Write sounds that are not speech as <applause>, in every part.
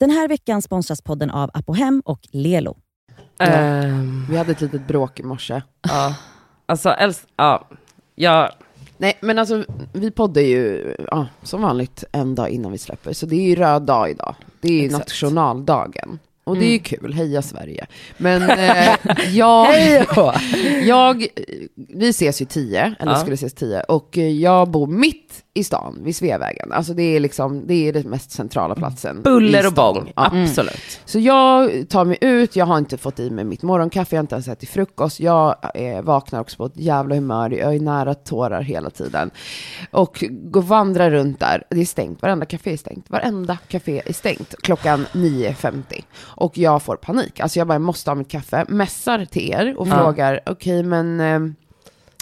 Den här veckan sponsras podden av Apohem och Lelo. Ehm, Vi hade ett litet bråk i morse. ja. Alltså, äls- ja. Jag, Nej, men alltså vi poddar ju ja, som vanligt en dag innan vi släpper, så det är ju röd dag idag. Det är ju Exakt. nationaldagen. Och det är ju kul, heja Sverige. Men eh, <laughs> jag, jag, vi ses ju tio, eller Ja. skulle ses tio, och eh, jag bor mitt i stan, vid Sveavägen. Alltså det är liksom, det är den mest centrala platsen. i buller och bång, Ja. absolut. Så jag tar mig ut, jag har inte fått i mig mitt morgonkaffe, jag har inte ens ätit frukost. Jag eh, vaknar också på ett jävla humör, jag är nära tårar hela tiden. Och går vandrar runt där, det är stängt, varenda café är stängt. Varenda café är stängt klockan 9.50. Och jag får panik, alltså jag bara jag måste ha mitt kaffe, mässar till er och Ja. frågar, okej men eh,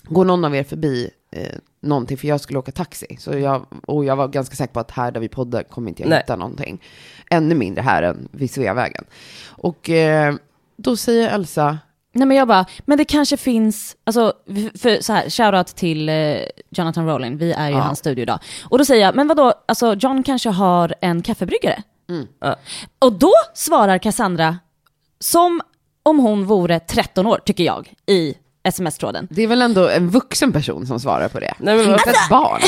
går någon av er förbi eh, någonting, för jag skulle åka taxi. Så jag, och jag var ganska säker på att här där vi poddar kommer inte jag Nej. hitta någonting. Ännu mindre här än vid Sveavägen. Och eh, då säger Elsa, Nej men jag bara, men det kanske finns, alltså för så här, shoutout till eh, Jonathan Rowling, vi är ju i Ja. hans studio idag. Och då säger jag, men vadå, alltså John kanske har en kaffebryggare? Mm. Ja. Och då svarar Cassandra, som om hon vore 13 år, tycker jag, i sms-tråden. det är väl ändå en vuxen person som svarar på det? Nej, men inte ett barn.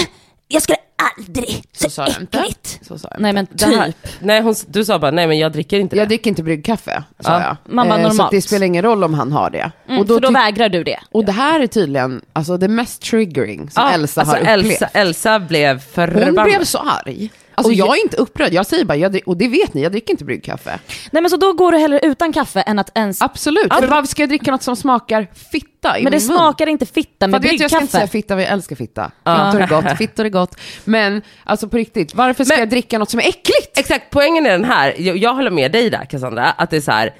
Jag skulle aldrig, Så jag inte. Så sa jag Nej inte. men Det här, typ. nej, hon, du sa bara, nej men jag dricker inte det. Jag dricker inte bryggkaffe, sa Ja. jag. Man bara, Eh, Så normalt. att det spelar ingen roll om han har det. Mm, och, då för då vägrar du det. och det här är tydligen alltså, det mest triggering som Ja, Elsa alltså, har upplevt. Elsa, Elsa blev Hon förbannad. blev så arg. Alltså Och jag jag- är inte upprörd, jag säger bara, jag, och det vet ni, jag dricker inte bryggkaffe. Nej men så då går du hellre utan kaffe än att ens... Absolut, för varför ska jag dricka något som smakar fitta i men det min mun? smakar inte fitta med För vet, jag ska inte säga bryggkaffe. fitta, men jag älskar fitta. Fittor är gott, fittor är gott. Men alltså på riktigt, varför ska Men- jag dricka något som är äckligt? Exakt, poängen är den här, jag, jag håller med dig där Cassandra, att det är så här,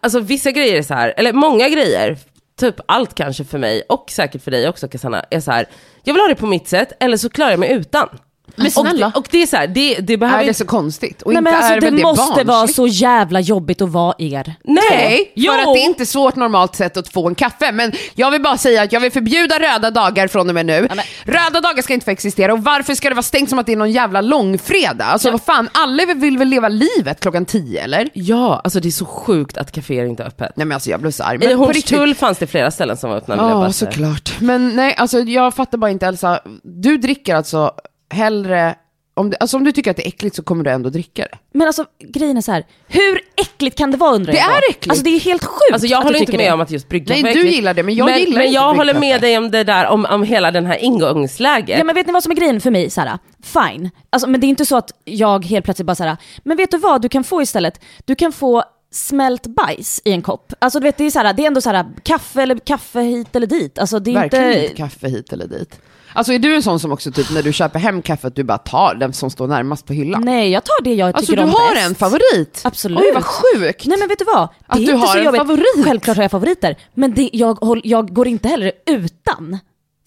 alltså vissa grejer är så här, eller många grejer, typ allt kanske för mig och säkert för dig också Cassandra, är så här, jag vill ha det på mitt sätt eller så klarar jag mig utan. Men Och snälla. det, och det är så här, det, det behöver Är det så konstigt? Och Nej inte men alltså är det det måste barnsligt? vara så jävla jobbigt att vara er. Nej, Nej, jo! för att det är inte svårt normalt sett att få en kaffe. Men jag vill bara säga att jag vill förbjuda röda dagar från och med nu. men- Röda dagar ska inte få existera och varför ska det vara stängt som att det är någon jävla långfredag? Alltså vad fan, alla vill väl leva livet klockan tio eller? Ja, alltså det är så sjukt att kaféer inte är öppet. Nej men alltså jag blev så arg. I Hornstull fanns det flera ställen som var öppna. Ja, såklart. Men nej, alltså jag fattar bara inte Elsa. Du dricker alltså hellre, om, det, alltså om du tycker att det är äckligt så kommer du ändå dricka det. Men alltså grejen är så här, hur äckligt kan det vara undrar Det jag då? är äckligt. Alltså det är helt sjukt Alltså jag att håller du inte med det. om att just bryggkaffe Nej, du gillar det, men jag gillar Men inte jag håller med dig om det där, om, om hela den här ingångsläget. Ja men vet ni vad som är grejen för mig, Sara? Fine. Alltså, men det är inte så att jag helt plötsligt bara såhär, men vet du vad du kan få istället? Du kan få smält bajs i en kopp. Alltså du vet, det är, såhär, det är ändå såhär, kaffe eller kaffe hit eller dit. Alltså det är Verkligen inte... inte kaffe hit eller dit. Alltså är du en sån som också typ när du köper hem kaffet, du bara tar den som står närmast på hyllan? Nej, jag tar det jag Alltså tycker du om har bäst. en favorit? Absolut. Oj vad sjukt! Nej men vet du vad? Det Att är du inte har så en jobbigt. favorit. Självklart har jag favoriter, men det, jag, jag går inte heller utan.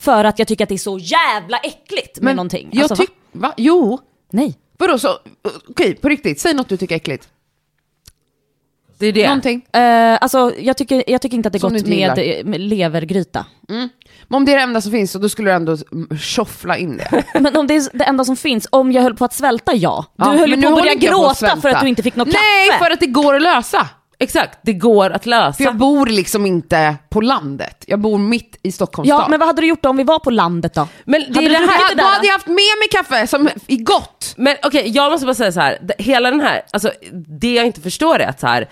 För att jag tycker att det är så jävla äckligt med någonting. Jag Alltså, va? tyck, va? Jo. Nej. Vadå så, okej på riktigt, säg något du tycker är äckligt. Det är det. Någonting. Eh, alltså jag tycker, jag tycker inte att det är Som gott du inte med, med levergryta. Men om det är det enda som finns så då skulle du ändå mm, tjoffla in det. <laughs> Men om det är det enda som finns, om jag höll på att svälta, ja. Du Ja, höll ju på att börja gråta för att du inte fick något Nej, kaffe. för att det går att lösa. Exakt, det går att lösa. För jag bor liksom inte på landet. Jag bor mitt i Stockholms Ja, stad. men vad hade du gjort då om vi var på landet då? Men det är det här, då hade jag haft med mig kaffe som i gott. Men okej, jag måste bara säga så här. det- hela den här, alltså det jag inte förstår är att så här,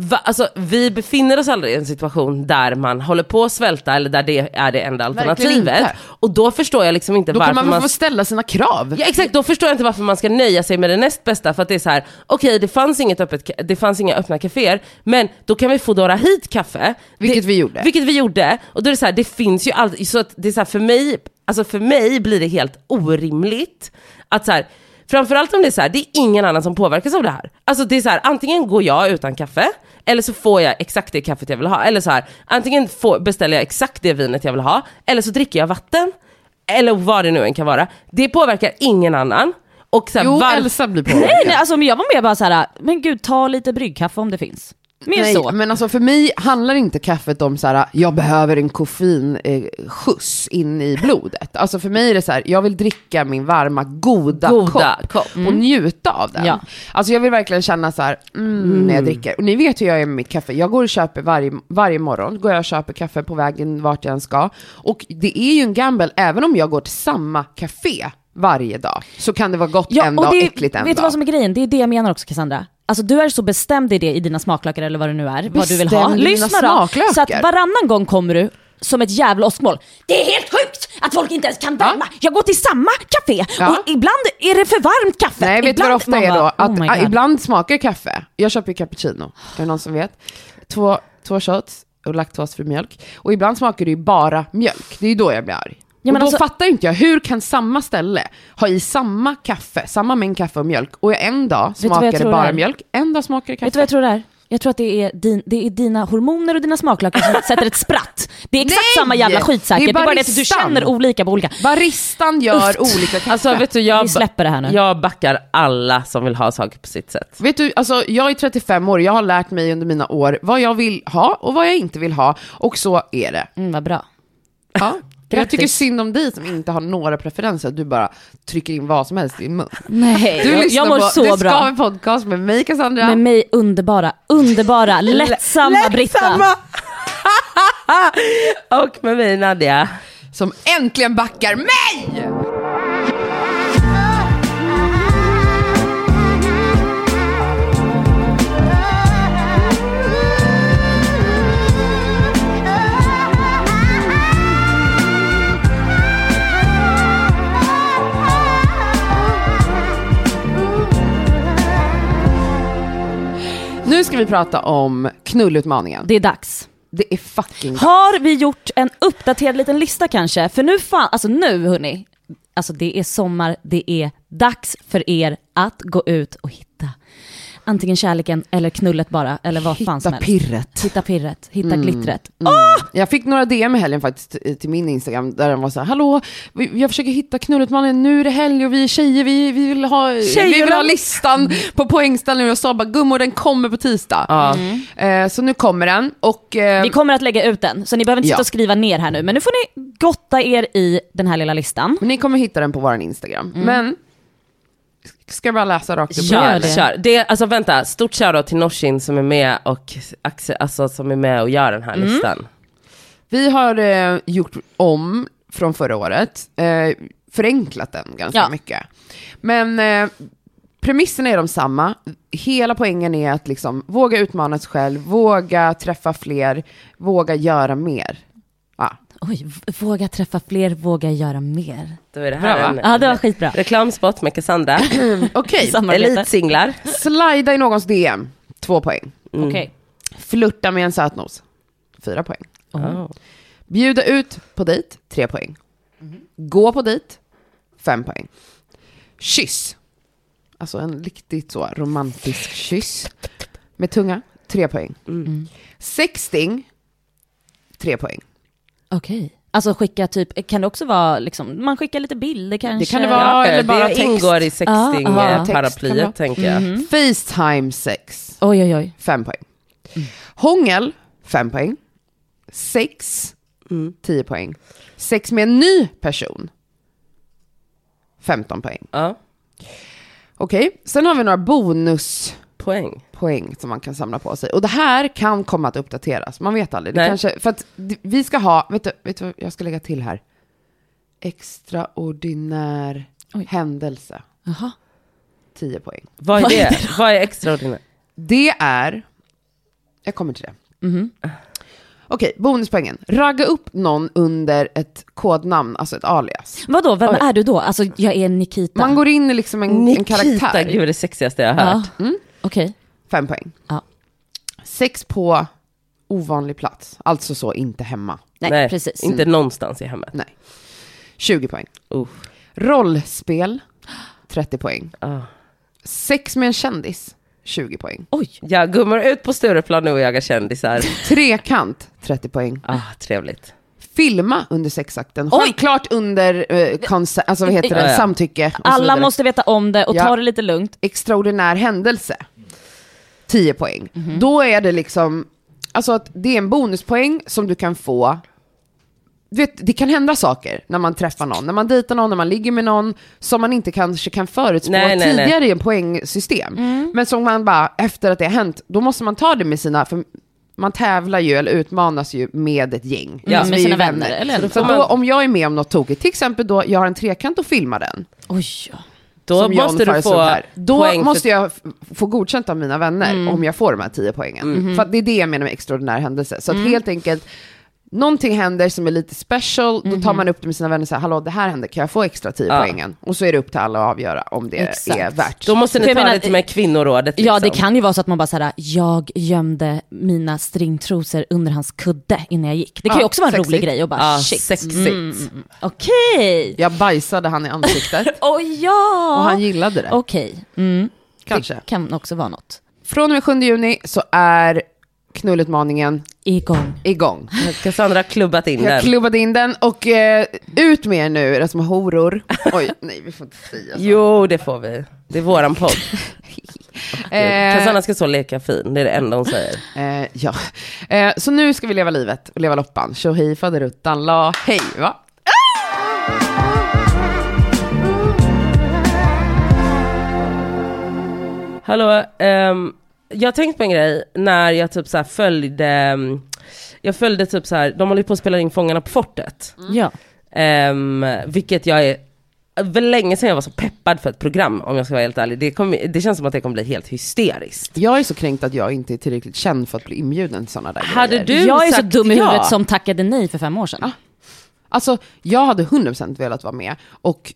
va, alltså, vi befinner oss aldrig i en situation där man håller på att svälta eller där det är det enda alternativet. Och då förstår jag liksom inte Då varför kan man man... väl få ställa sina krav. Ja exakt, då förstår jag inte varför man ska nöja sig med det näst bästa för att det är så här, okej det fanns inget öppet, det fanns inga öppna kaféer, men då kan vi Foodora hit kaffe. Vilket det, vi gjorde. Vilket vi gjorde, och då är det så här, det finns ju alltid, så att det är så här, för mig, alltså för mig blir det helt orimligt att så här, framförallt om det är så här, det är ingen annan som påverkas av det här. Alltså det är så här, antingen går jag utan kaffe, eller så får jag exakt det kaffet jag vill ha, eller så här, antingen får, beställer jag exakt det vinet jag vill ha, eller så dricker jag vatten, eller vad det nu än kan vara. Det påverkar ingen annan. Och så här, Jo, var- Elsa blir <laughs> påverkad. Nej, nej, alltså men jag var med bara såhär, men gud ta lite bryggkaffe om det finns. Mer Nej, så. men alltså för mig handlar inte kaffet om så här, jag behöver en koffeinskjuts in i blodet. Alltså för mig är det så här, jag vill dricka min varma, goda, Goda kopp, kopp. och njuta av den. Ja. Alltså jag vill verkligen känna så här, mm, när jag dricker. Och ni vet hur jag är med mitt kaffe. Jag går och köper varje, varje morgon, går jag och köper kaffe på vägen vart jag än ska. Och det är ju en gamble, även om jag går till samma café varje dag, så kan det vara gott en dag, det, är- äckligt en vet du dag. vad som är grejen? Det är det jag menar också Cassandra. Alltså du är så bestämd i det i dina smaklökar eller vad det nu är, vad du vill ha. Bestämd Lyssna då, smaklökar? så att varannan gång kommer du som ett jävla åskmål. Det är helt sjukt att folk inte ens kan värma. Jag går till samma café Ja. och ibland är det för varmt kaffe. Nej, vet du vad ofta man är då? Att oh ibland smakar kaffe. Jag köper ju cappuccino, är det någon som vet? Två, två shots och laktosfri mjölk. Och ibland smakar det ju bara mjölk. Det är ju då jag blir arg. Ja, och men då alltså- fattar inte jag, hur kan samma ställe ha i samma kaffe, samma mängd kaffe och mjölk, och en dag smakar det bara det mjölk, en dag smakar det kaffe. Vet du vad jag tror det är? Jag tror att det är, din, det är dina hormoner och dina smaklökar som <laughs> sätter ett spratt. Det är exakt Nej! samma jävla skit säkert. Det Det är bara det att du känner olika på olika. Baristan gör Uff. olika kaffe. Alltså vet du, jag, Vi släpper det här nu. jag backar alla som vill ha saker på sitt sätt. Vet du, alltså jag är 35 år, jag har lärt mig under mina år vad jag vill ha och vad jag inte vill ha, och så är det. Mm, vad bra. Ja. <laughs> Jag Grattis. tycker synd om dig som inte har några preferenser, du bara trycker in vad som helst i din mun. Nej, Du jag, jag mår på så Det bra. ska vi podcast med mig Cassandra. Med mig underbara, underbara, <laughs> lättsamma Britta. <laughs> Och med mig Nadja. Som äntligen backar mig! Nu ska vi prata om knullutmaningen. Det är dags. Det är fucking Har vi gjort en uppdaterad liten lista kanske? För nu fan, alltså nu hörni, alltså det är sommar, det är dags för er att gå ut och hitta antingen kärleken eller knullet bara, eller vad fan som Hitta helst. pirret. Hitta pirret, hitta glittret. Jag fick några DM i helgen faktiskt eh, till min Instagram där den var så här, hallå, vi- jag försöker hitta knullutmaningen, nu är det helg och vi är tjejer, vi, vi, vill, ha, vi vill ha listan på poängställningen och jag sa bara, gummor den kommer på tisdag. Ja. Eh, så nu kommer den och eh, Vi kommer att lägga ut den, så ni behöver inte sitta Ja. och skriva ner här nu, men nu får ni gotta er i den här lilla listan. ni kommer hitta den på vår Instagram. Men, ska jag bara läsa rakt upp? Gör Kör, det. kör. Det, alltså vänta, stort shoutout till Norsin som är med och, Axel- alltså, som är med och gör den här Mm. listan. Vi har eh, gjort om från förra året, eh, förenklat den ganska Ja. mycket. Men eh, premisserna är de samma. Hela poängen är att liksom våga utmana sig själv, våga träffa fler, våga göra mer. Ja. Oj, våga träffa fler, våga göra mer. Då är det här Bra, en? Ja, det var skitbra. reklamspot med Cassandra. <clears throat> <clears throat> Okej. Elitsinglar. slida i någons DM, två poäng. Okej. Flirta med en sötnos, fyra poäng. Oh. Bjuda ut på dejt, tre poäng. Gå på dejt, fem poäng. Kyss, alltså en riktigt så romantisk kyss med tunga, tre poäng. Mm. Sexting, tre poäng. Okej. Alltså skicka typ, kan det också vara liksom, man skickar lite bilder kanske? Det kan det vara. Ja, eller bara det text. ingår i Ah, ah. Vara. sexting-paraplyet tänker jag. Mhm. Facetime sex, Oj, oj, oj. fem poäng. Hångel, fem poäng. Sex, Mm. tio poäng. Sex med en ny person, 15 poäng. Ja, Okej, sen har vi några bonuspoäng poäng. som man kan samla på sig. Och det här kan komma att uppdateras, man vet aldrig. Det kanske, för att vi ska ha, vet du, vet du vad jag ska lägga till här? Extraordinär Oj. händelse, Jaha. 10 poäng. Vad är det? Vad är extraordinärt? Det är, jag kommer till det. Mhm. Okej, bonuspoängen. Ragga upp någon under ett kodnamn, alltså ett alias. Vadå, vem Oj. är du då? Alltså jag är Nikita. Man går in i liksom en, en Nikita, karaktär. gud det sexigaste jag har ja. hört. Mm. Okej. Fem poäng. Ja. Sex på ovanlig plats, alltså så inte hemma. Nej, precis. Inte någonstans i hemmet. Nej. 20 poäng. Uh. Rollspel, 30 poäng. Ah. Sex med en kändis, 20 poäng. Oj. Ja, gummor ut på Stureplan nu och jaga kändisar. <laughs> Trekant, 30 poäng. Ah, trevligt. Filma under sexakten, Oj! självklart under eh, konse- alltså vad heter det, Ja, ja. samtycke. Alla måste veta om det och Ja. ta det lite lugnt. Extraordinär händelse. 10 poäng. Då är det liksom, alltså att det är en bonuspoäng som du kan få du vet, det kan hända saker när man träffar någon, när man dejtar någon, när man ligger med någon, som man inte kanske kan förutspå Nej, nej, tidigare nej. i en poängsystem. Men som man bara, efter att det har hänt, då måste man ta det med sina, för man tävlar ju, eller utmanas ju med ett gäng. Ja, Alltså, med sina ju vänner, eller Så då, om jag är med om något tokigt, till exempel då jag har en trekant och filmar den, Oj, ja. Då som John måste du föreslog få. Då poäng måste för... jag få godkänt av mina vänner Mm. om jag får de här 10 poängen. Mm. För det är det jag menar med extraordinär händelse. Så att helt enkelt, någonting händer som är lite special, då tar man upp det med sina vänner och säger, hallå det här händer, kan jag få extra 10 Ja. poängen? Och så är det upp till alla att avgöra om det Exakt. är värt. Då måste ni ta menar, lite med kvinnorådet. Ja, liksom. det kan ju vara så att man bara såhär, jag gömde mina stringtrosor under hans kudde innan jag gick. Det kan Ja, ju också vara en sexigt. rolig grej och bara Ja, shit. sexigt. Mm, mm, Okej. Jag bajsade han i ansiktet <laughs> Oj ja. och han gillade det. Okej. Mm. Kanske. Det kan också vara något. Från och med 7 juni så är knullutmaningen Igång. igång. <laughs> Cassandra har klubbat in Jag den. klubbade in den och eh, ut med er nu, era små horor. <laughs> Oj, nej vi får inte säga så. Jo, det får vi. Det är våran podd. <laughs> Eh, Cassandra ska så leka fin, det är det enda hon säger. Eh, ja, eh, så nu ska vi leva livet och leva loppan. Tjohej faderuttan la hej va? Hallå, ehm, jag har tänkt på en grej när jag typ så här följde, ehm, jag följde typ så här, de håller ju på att spela in Fångarna på fortet. Ja. Ehm, vilket jag är, väl länge sedan jag var så peppad för ett program om jag ska vara helt ärlig. Det, kommer, det känns som att det kommer bli helt hysteriskt. Jag är så kränkt att jag inte är tillräckligt känd för att bli inbjuden till sådana där Hade grejer. du jag är så dum i ja? huvudet som tackade nej för fem år sedan. Ah. Alltså, jag hade 100% velat vara med och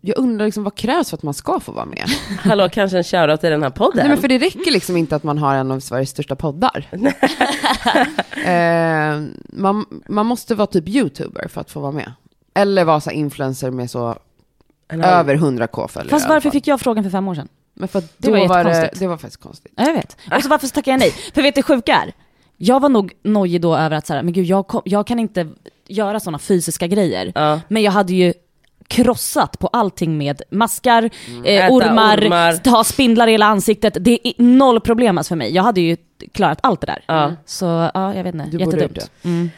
jag undrar liksom vad krävs för att man ska få vara med? <laughs> Hallå, kanske en shoutout i den här podden? Nej men för det räcker liksom inte att man har en av Sveriges största poddar. <laughs> <laughs> eh, man, man måste vara typ youtuber för att få vara med. Eller vara så influencer med så halv- över 100k följare. Fast varför fick jag frågan för fem år sedan? Men för att Det då var var det, det var faktiskt konstigt. Ja, jag vet. Och så varför tackade jag nej? För vet du det sjuka är? Jag var nog nojig då över att så här, men gud jag, kom, jag kan inte göra sådana fysiska grejer. Ja. Men jag hade ju krossat på allting med maskar, Mm. eh, Äta ormar, ormar. ta spindlar i hela ansiktet. Det är noll problem alltså för mig. Jag hade ju klarat allt det där. Ja. Så ja, jag vet inte. Du Jättedumt. Mm.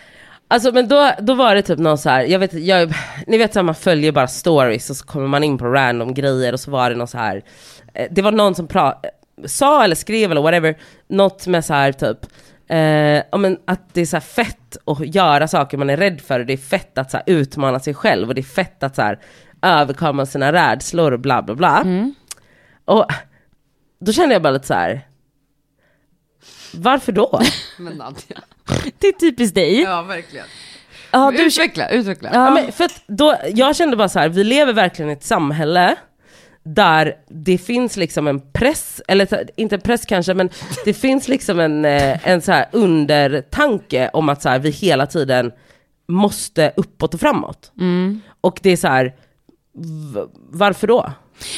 Alltså men då, då var det typ någon så här, jag vet, jag, ni vet att man följer bara stories och så kommer man in på random grejer och så var det någon så här, eh, det var någon som pra, sa eller skrev eller whatever, något med så här typ, eh, men att det är så här fett att göra saker man är rädd för och det är fett att så här utmana sig själv och det är fett att så här överkomma sina rädslor och bla bla bla. Mm. Och då kände jag bara lite så här. varför då? <laughs> Men Nadja. Det är typiskt dig. Ja, verkligen. Ja, du, utveckla, utveckla. Ja, ja. men för att då, jag kände bara så här, vi lever verkligen i ett samhälle där det finns liksom en press, eller inte en press kanske, men det finns liksom en, eh, en så här undertanke om att så här, vi hela tiden måste uppåt och framåt. Mm. Och det är så här, varför då?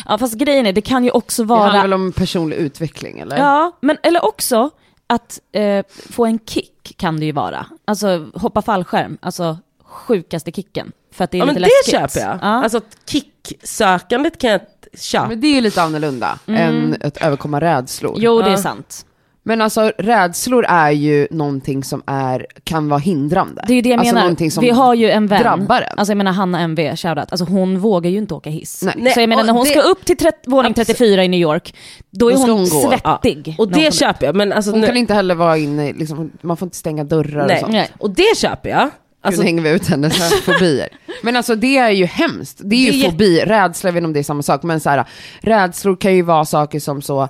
ja, fast grejen är, det kan ju också Det handlar vara... väl om personlig utveckling eller? Ja, men eller också att eh, få en kick kan det ju vara. Alltså hoppa fallskärm, alltså sjukaste kicken. För att det är Ja men lite det läskigt. köper jag. Ja. Alltså kicksökandet kan jag köpa. Men det är ju lite annorlunda än att överkomma rädslor. jo, det är Ja. sant. Men alltså rädslor är ju någonting som är, kan vara hindrande. Det är ju det jag alltså menar. någonting som Vi har ju en vän, drabbar en. alltså jag menar Hanna MV, shoutout, alltså hon vågar ju inte åka hiss. Nej. Så jag menar och när hon det- ska upp till tret- våning Absolut. 34 i New York, då är Då hon, hon svettig. Och när hon det köper jag, men alltså Hon nu, kan inte heller vara inne, liksom, man får inte stänga dörrar nej. och sånt. Nej. Och det köper jag. Alltså, nu hänger vi ut hennes <laughs> fobier. Men alltså det är ju hemskt. Det är ju Det fobi, rädsla, jag vet inte om det är samma sak, men så här, rädslor kan ju vara saker som så,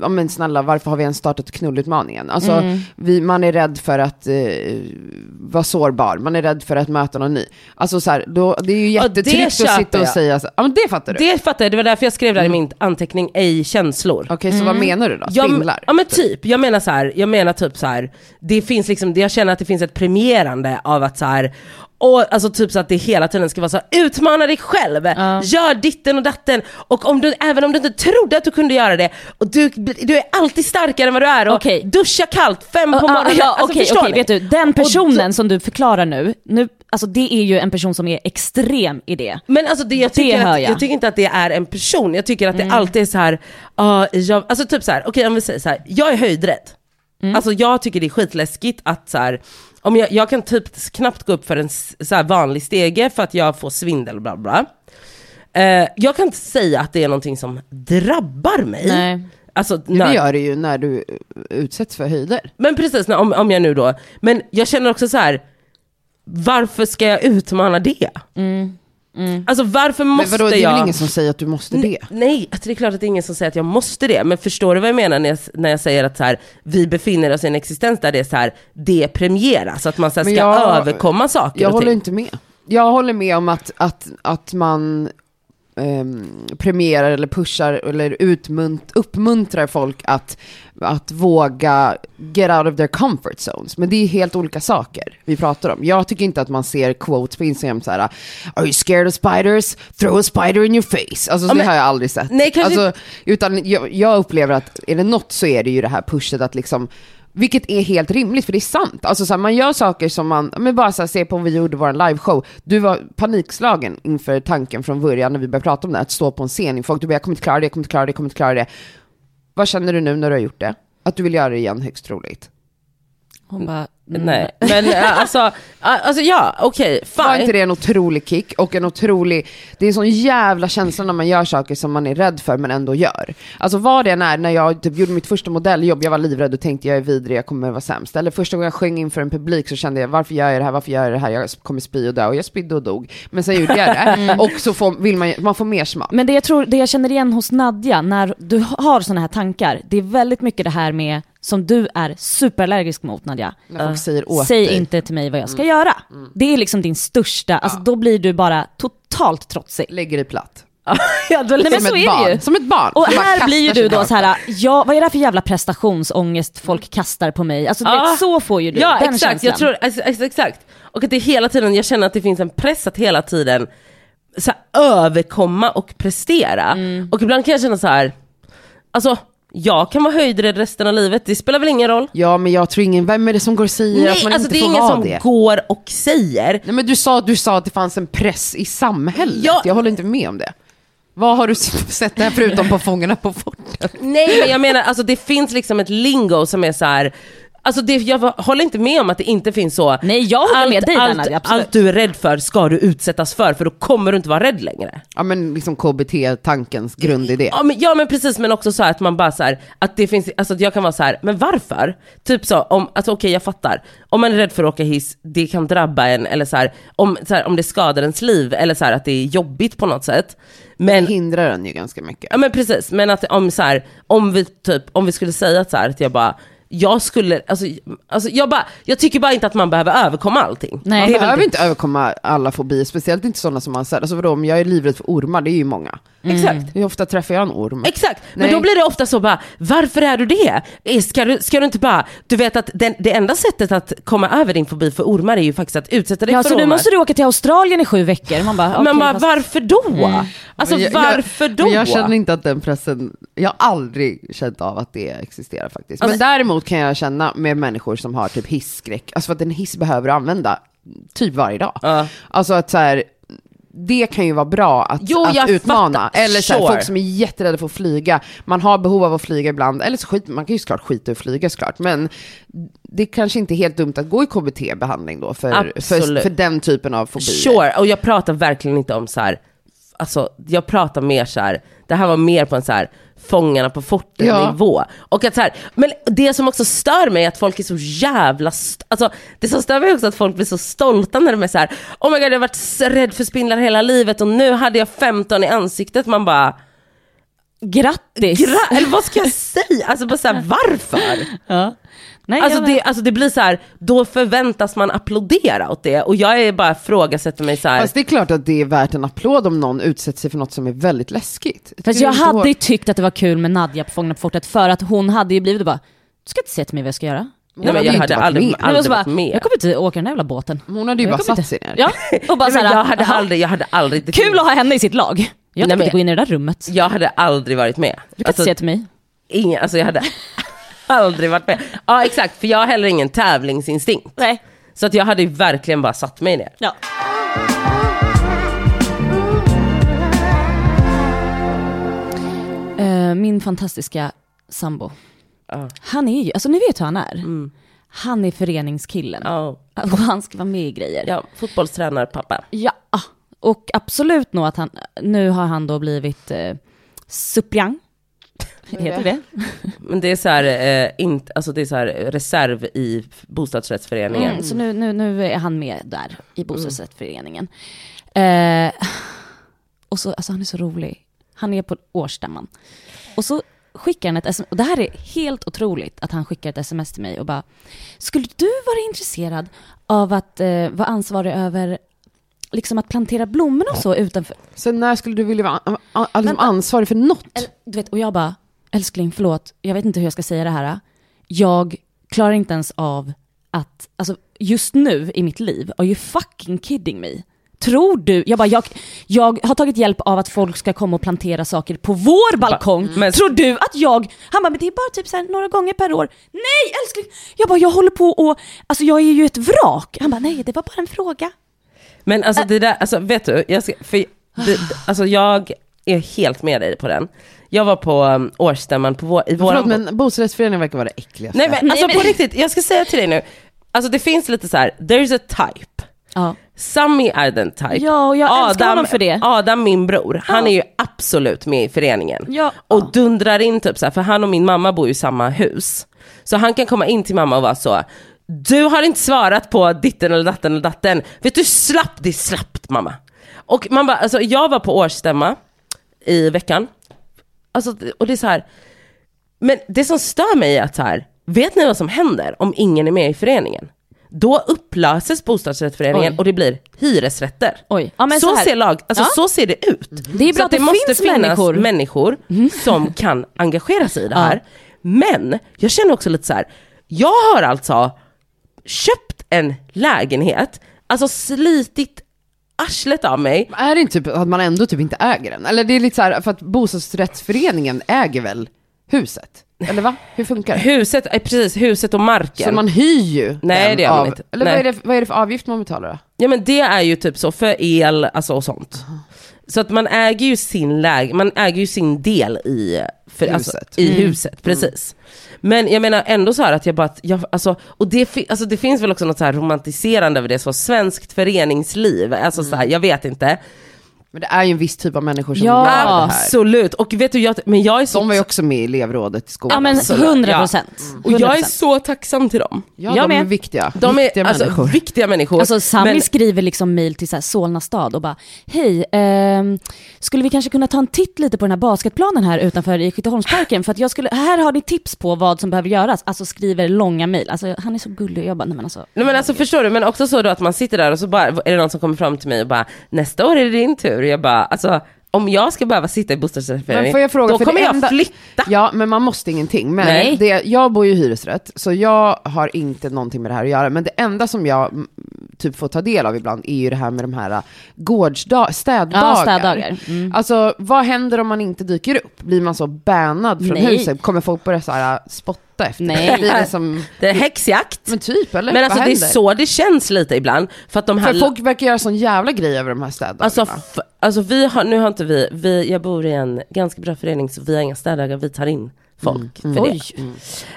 ja men snälla, varför har vi ens startat knullutmaningen? Alltså, Mm. vi, man är rädd för att eh, vara sårbar, man är rädd för att möta någon ny. Alltså så här, då, det är ju Ja, jättetryggt att sitta och jag. säga så, ja men det fattar du. det fattar jag, det var därför jag skrev där i min anteckning, ej känslor. Okej, så vad menar du då? Spindlar? Ja men typ, jag menar så här, jag menar typ så här, det finns liksom, jag känner att det finns ett premierande av att så så här. Och alltså typ så att det hela tiden ska vara så här, utmana dig själv, gör ditten och datten. Och om du, även om du inte trodde att du kunde göra det, och du, du är alltid starkare än vad du är och Okej. duscha kallt fem på morgonen. ja, alltså, okej, förstår okej, ni? vet du, den personen som du förklarar nu, nu, alltså det är ju en person som är extrem i det. Men alltså det, jag, tycker hör att, jag. jag. tycker inte att det är en person, jag tycker att Mm. det alltid är så här, ah, jag, alltså typ så här, okej om vi säger så här, jag är höjdrädd. Mm. Alltså jag tycker det är skitläskigt att så här, om jag, jag kan typ knappt gå upp för en så här vanlig stege för att jag får svindel bla bla. Eh, jag kan inte säga att det är någonting som drabbar mig. Nej. Alltså, Det när, gör det ju när du utsätts för höjder. men precis, när, om, om jag nu då, men jag känner också så här. varför ska jag utmana det? Alltså varför Men måste vadå, det är jag? väl ingen som säger att du måste det? Nej, alltså det är klart att det är ingen som säger att jag måste det, men förstår du vad jag menar när jag, när jag säger att så här, vi befinner oss i en existens där det är så här, det premieras, att man så här, Men ska jag- överkomma saker Jag och håller ting. inte med. Jag håller med om att, att, att man ehm, premierar eller pushar eller utmunt, uppmuntrar folk att, att våga get out of their comfort zones. Men det är helt olika saker vi pratar om. Jag tycker inte att man ser quotes på Instagram så här, are you scared of spiders? Throw a spider in your face. Alltså det men- har jag aldrig sett. Nej, kanske alltså, utan jag, jag upplever att är det något så är det ju det här pushet att liksom vilket är helt rimligt, för det är sant. Alltså så här, man gör saker som man, men bara så här, se på om vi gjorde vår liveshow. Du var panikslagen inför tanken från början när vi började prata om det, att stå på en scen inför folk. Du bara, jag kommer inte klara det, jag kommer inte klara det, jag kommer inte klara det. Vad känner du nu när du har gjort det? Att du vill göra det igen högst troligt. Hon bara. Nej, men äh, alltså, alltså ja, okej, Var inte fine. det en otrolig kick och en otrolig, det är en sån jävla känsla när man gör saker som man är rädd för men ändå gör. Alltså vad det än är, när jag typ gjorde mitt första modelljobb, jag var livrädd och tänkte jag är vidrig, jag kommer vara sämst. Eller första gången jag sjöng inför en publik så kände jag varför gör jag det här, varför gör jag det här, jag kommer spy och dö och jag spydde och dog. Men sen gjorde jag det <laughs> och så får, vill man, man får mer smak. Men det jag tror, det jag känner igen hos Nadja, när du har sådana här tankar, det är väldigt mycket det här med, som du är superallergisk mot Nadja. När folk säger åt Säg dig. inte till mig vad jag ska göra. Det är liksom din största, alltså då blir du bara totalt trotsig. Lägger dig platt. <laughs> ja, då, Nej men som så ett är barn. det ju. Som ett barn. Och här blir ju du då så här, ja vad är det här för jävla prestationsångest folk kastar på mig? Alltså Ja. vet, så får ju du Ja den exakt, känslan. jag tror, ex- ex- exakt. Och att det hela tiden, jag känner att det finns en press att hela tiden så här, överkomma och prestera. Mm. Och ibland kan jag känna så här, alltså jag kan vara höjdrädd resten av livet, det spelar väl ingen roll? Ja men jag tror ingen, vem är det som går och säger att Nej, man alltså inte det är får ingen vara som det? går och säger. Nej men du sa, du sa att det fanns en press i samhället. Ja. Jag håller inte med om det. Vad har du <laughs> sett där förutom på Fångarna på fortet? Nej men jag menar, alltså det finns liksom ett lingo som är så här. Alltså det, jag håller inte med om att det inte finns så. Nej, jag håller med dig allt, Nadia, allt du är rädd för ska du utsättas för, för då kommer du inte vara rädd längre. Ja men liksom KBT-tankens grundidé. Ja men, ja men precis, men också så här att man bara så här, att det finns, alltså att jag kan vara så här, men varför? Typ så, om, alltså okej jag fattar, om man är rädd för att åka hiss, det kan drabba en, eller så här, om, så här, om det skadar ens liv, eller så här, att det är jobbigt på något sätt. Men, hindrar den ju ganska mycket. ja men precis, men att om så här, om vi typ, om vi skulle säga att så här, att jag bara, jag skulle, alltså, alltså jag bara, jag tycker bara inte att man behöver överkomma allting. Nej. Man behöver inte överkomma alla fobier, speciellt inte sådana som man säger. Alltså vadå, om jag är livrädd för ormar, det är ju många. Exakt. Hur ofta träffar jag en orm? Exakt, men Nej. då blir det ofta så bara, varför är du det? Eh, Ska du, ska du inte bara, du vet att den, det enda sättet att komma över din fobi för ormar är ju faktiskt att utsätta dig Ja, för så nu måste du åka till Australien i sju veckor. Man bara, Men okej, bara, fast- varför då? Alltså Men jag- varför jag, då? Men jag känner inte att den pressen, jag har aldrig känt av att det existerar faktiskt. Men Alltså- däremot kan jag känna med människor som har typ hisskräck, alltså för att en hiss behöver du använda typ varje dag. Ja. Alltså att så här, det kan ju vara bra att, Jo, att utmana. fattar. Eller så här, Sure. folk som är jätterädda för att flyga, man har behov av att flyga ibland, eller så skit, man kan ju såklart skita i att flyga såklart, men det är kanske inte är helt dumt att gå i KBT-behandling då för, för, för den typen av fobier. Sure, och jag pratar verkligen inte om så här. alltså jag pratar mer så här. Det här var mer på en så här Fångarna på fortet Ja. nivå. Och att så här, men det som också stör mig är att folk är så jävla, alltså det som stör mig också är att folk blir så stolta när de är så här. oh my god jag har varit rädd för spindlar hela livet och nu hade jag 15 i ansiktet, man bara, Grattis! gra- eller vad ska jag säga? Alltså bara så här, varför? ja. Nej, Alltså det, alltså det blir så här, då förväntas man applådera åt det och jag är bara ifrågasätter mig så här. Fast det är klart att det är värt en applåd om någon utsätter sig för något som är väldigt läskigt. Fast jag hade ju tyckt att det var kul med Nadja på Fångarna på fortet för att hon hade ju blivit bara, du ska inte säga till mig vad jag ska göra. Nej men jag hade aldrig, med. Aldrig varit med. Jag kommer inte åka den där jävla båten. Hon hade ju Jag bara satt sig ner. Ja, och bara <laughs> Nej, jag hade aldrig, jag hade aldrig... det kul att ha henne i sitt lag. Jag tänker inte gå in i det där rummet. Jag hade aldrig varit med. Du kan inte säga till mig. ingen, alltså jag hade <laughs> aldrig varit med. Ja exakt, för jag har heller ingen tävlingsinstinkt. Nej. Så att jag hade ju verkligen bara satt mig ner. Ja. Eh, min fantastiska sambo. Ja. Han är ju, alltså ni vet hur han är. Han är föreningskillen. Ja, Och han ska vara med i grejer. ja fotbollstränarpappa. Ja, och absolut nog att han, nu har han då blivit eh, suppleant. Heter det? Men det är så här, eh, inte, alltså det är så här reserv i bostadsrättsföreningen. Mm, så nu, nu, nu är han med där i bostadsrättsföreningen. Eh, och så, alltså han är så rolig. Han är på årsstämman. Och så skickar han ett sms, och det här är helt otroligt att han skickar ett sms till mig och bara Skulle du vara intresserad av att eh, vara ansvarig över liksom att plantera blommor och så utanför? Så när skulle du vilja vara liksom ansvarig för något? Eller, du vet, och jag bara, älskling förlåt, jag vet inte hur jag ska säga det här. Jag klarar inte ens av att, alltså just nu i mitt liv, are you fucking kidding me? Tror du, jag bara, jag, jag har tagit hjälp av att folk ska komma och plantera saker på vår balkong. men- Tror du att jag, han bara, men det är bara typ så här några gånger per år. Nej älskling! Jag bara, jag håller på och, alltså jag är ju ett vrak. Han bara, nej det var bara en fråga. Men alltså det där, alltså vet du, jag ska, för, det, alltså jag är helt med dig på den. Jag var på um, årsstämman på vår, i Förlåt våran... men bostadsrättsföreningen verkar vara det äckligaste. Nej men alltså på riktigt, jag ska säga till dig nu. Alltså det finns lite så här, there's a type. Ja. Sami är den type. Ja, och jag älskar honom för det. Adam, min bror, han Ja. är ju absolut med i föreningen. Ja. Och dundrar in typ så här, för han och min mamma bor ju i samma hus. Så han kan komma in till mamma och vara så, du har inte svarat på ditten eller datten eller datten. Vet du slapp, det är slappt mamma. Och man bara, alltså jag var på årsstämma i veckan. Alltså, och det är så här, men det som stör mig är att så här, vet ni vad som händer om ingen är med i föreningen? Då upplöses bostadsrättsföreningen Oj. och det blir hyresrätter. Oj. Ja, så, så ser lag, alltså Ja. så ser det ut. Det är bra så att det finns människor. människor som <laughs> kan engagera sig i det här. Men jag känner också lite så här, jag har alltså köpt en lägenhet, alltså slitit arslet av mig. Är det inte typ att man ändå typ inte äger den? Eller det är lite så här, för att bostadsrättsföreningen äger väl huset? Eller va? Hur funkar det? Huset, eh, precis, huset och marken. Så man hyr ju Nej, den det gör man av, inte. Eller Nej. vad är, det, vad är det för avgift man betalar då? Ja men det är ju typ så för el, alltså och sånt. Så att man äger ju sin läge, man äger ju sin del i, för, alltså, Huset. i Mm. huset, precis. Men jag menar ändå så här att jag bara, att jag, alltså, och det, alltså det finns väl också något så här romantiserande över det, så svenskt föreningsliv, alltså så här, jag vet inte. Men det är ju en viss typ av människor som Ja. gör det här. Absolut, och vet du, jag, men jag är så, De var ju också med i elevrådet i skolan. Ja men Absolut. 100 procent. och jag är så tacksam till dem. Ja, Jag de är med. viktiga. De viktiga är alltså, människor. viktiga människor. Alltså Sami men- skriver liksom mail till så här Solna stad och bara Hej, ehm, skulle vi kanske kunna ta en titt lite på den här basketplanen här utanför i Skytteholmsparken? För att jag skulle, här har ni tips på vad som behöver göras. Alltså skriver långa mail. Alltså han är så gullig. Jag bara, nej men alltså. Nej men alltså förstår du, men också så då att man sitter där och så bara, är det någon som kommer fram till mig och bara nästa år är det din tur. Jag bara, alltså om jag ska behöva sitta i Men bostadsrättsförening, får jag fråga, då kommer jag enda- flytta. Ja, men man måste ingenting. Men Nej. det, jag bor ju i hyresrätt, så jag har inte någonting med det här att göra. Men det enda som jag mm, typ får ta del av ibland är ju det här med de här äh, gårdsdag, städdagar. Ja, städdagar. Mm. Alltså, vad händer om man inte dyker upp? Blir man så bannad från Nej. huset? Kommer folk börja så här, äh, spotta efter? Nej. Det som, <laughs> Det är häxjakt. men typ, eller? Men alltså vad det är så det känns lite ibland. För att de här... För folk verkar göra sån jävla grej över de här städdagarna. Alltså, alltså vi har, nu har inte vi, vi, jag bor i en ganska bra förening så vi har inga städdagar, vi tar in folk för Oj.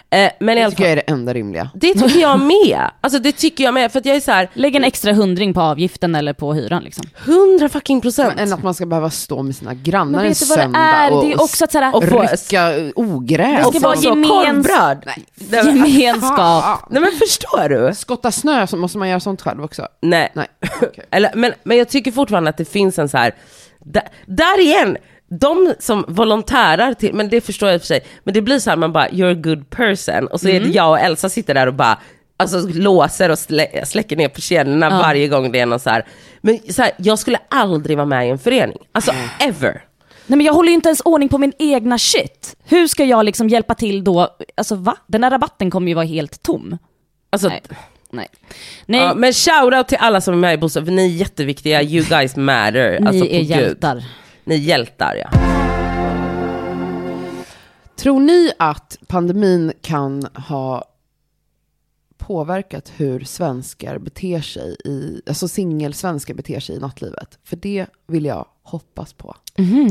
det. Eh, men i det alla tycker fall, jag är det enda rimliga. det tycker jag med. Alltså det tycker jag med, för att jag är så här Lägg en extra hundring på avgiften eller på hyran liksom. 100 fucking procent. Än att man ska behöva stå med sina grannar en söndag är? och, Det är också att såhär, och få- rycka ogräs. Det ska vara så gemens-. Nej, men- gemenskap. <laughs> Nej men förstår du? Skotta snö, så måste man göra sånt själv också? Nej. Nej, <laughs> okej. Eller, men, men jag tycker fortfarande att det finns en så här, där, där igen, de som volontärar till, men det förstår jag för sig, men det blir så här man bara, you're a good person, och så är det jag och Elsa sitter där och bara, alltså låser och slä, släcker ner persiennerna varje gång det är någon så här. Men så här, jag skulle aldrig vara med i en förening, alltså ever. Nej men jag håller ju inte ens ordning på min egna shit. Hur ska jag liksom hjälpa till då? Alltså va? Den där rabatten kommer ju vara helt tom. Alltså, Nej. Nej. Nej, Ja, men shoutout till alla som är med i Bostad, för ni är jätteviktiga, you guys matter. ni alltså, är Gud. Ni är hjältar ja. Tror ni att pandemin kan ha påverkat hur svenskar beter sig i, alltså singelsvenskar beter sig i nattlivet? För det vill jag hoppas på.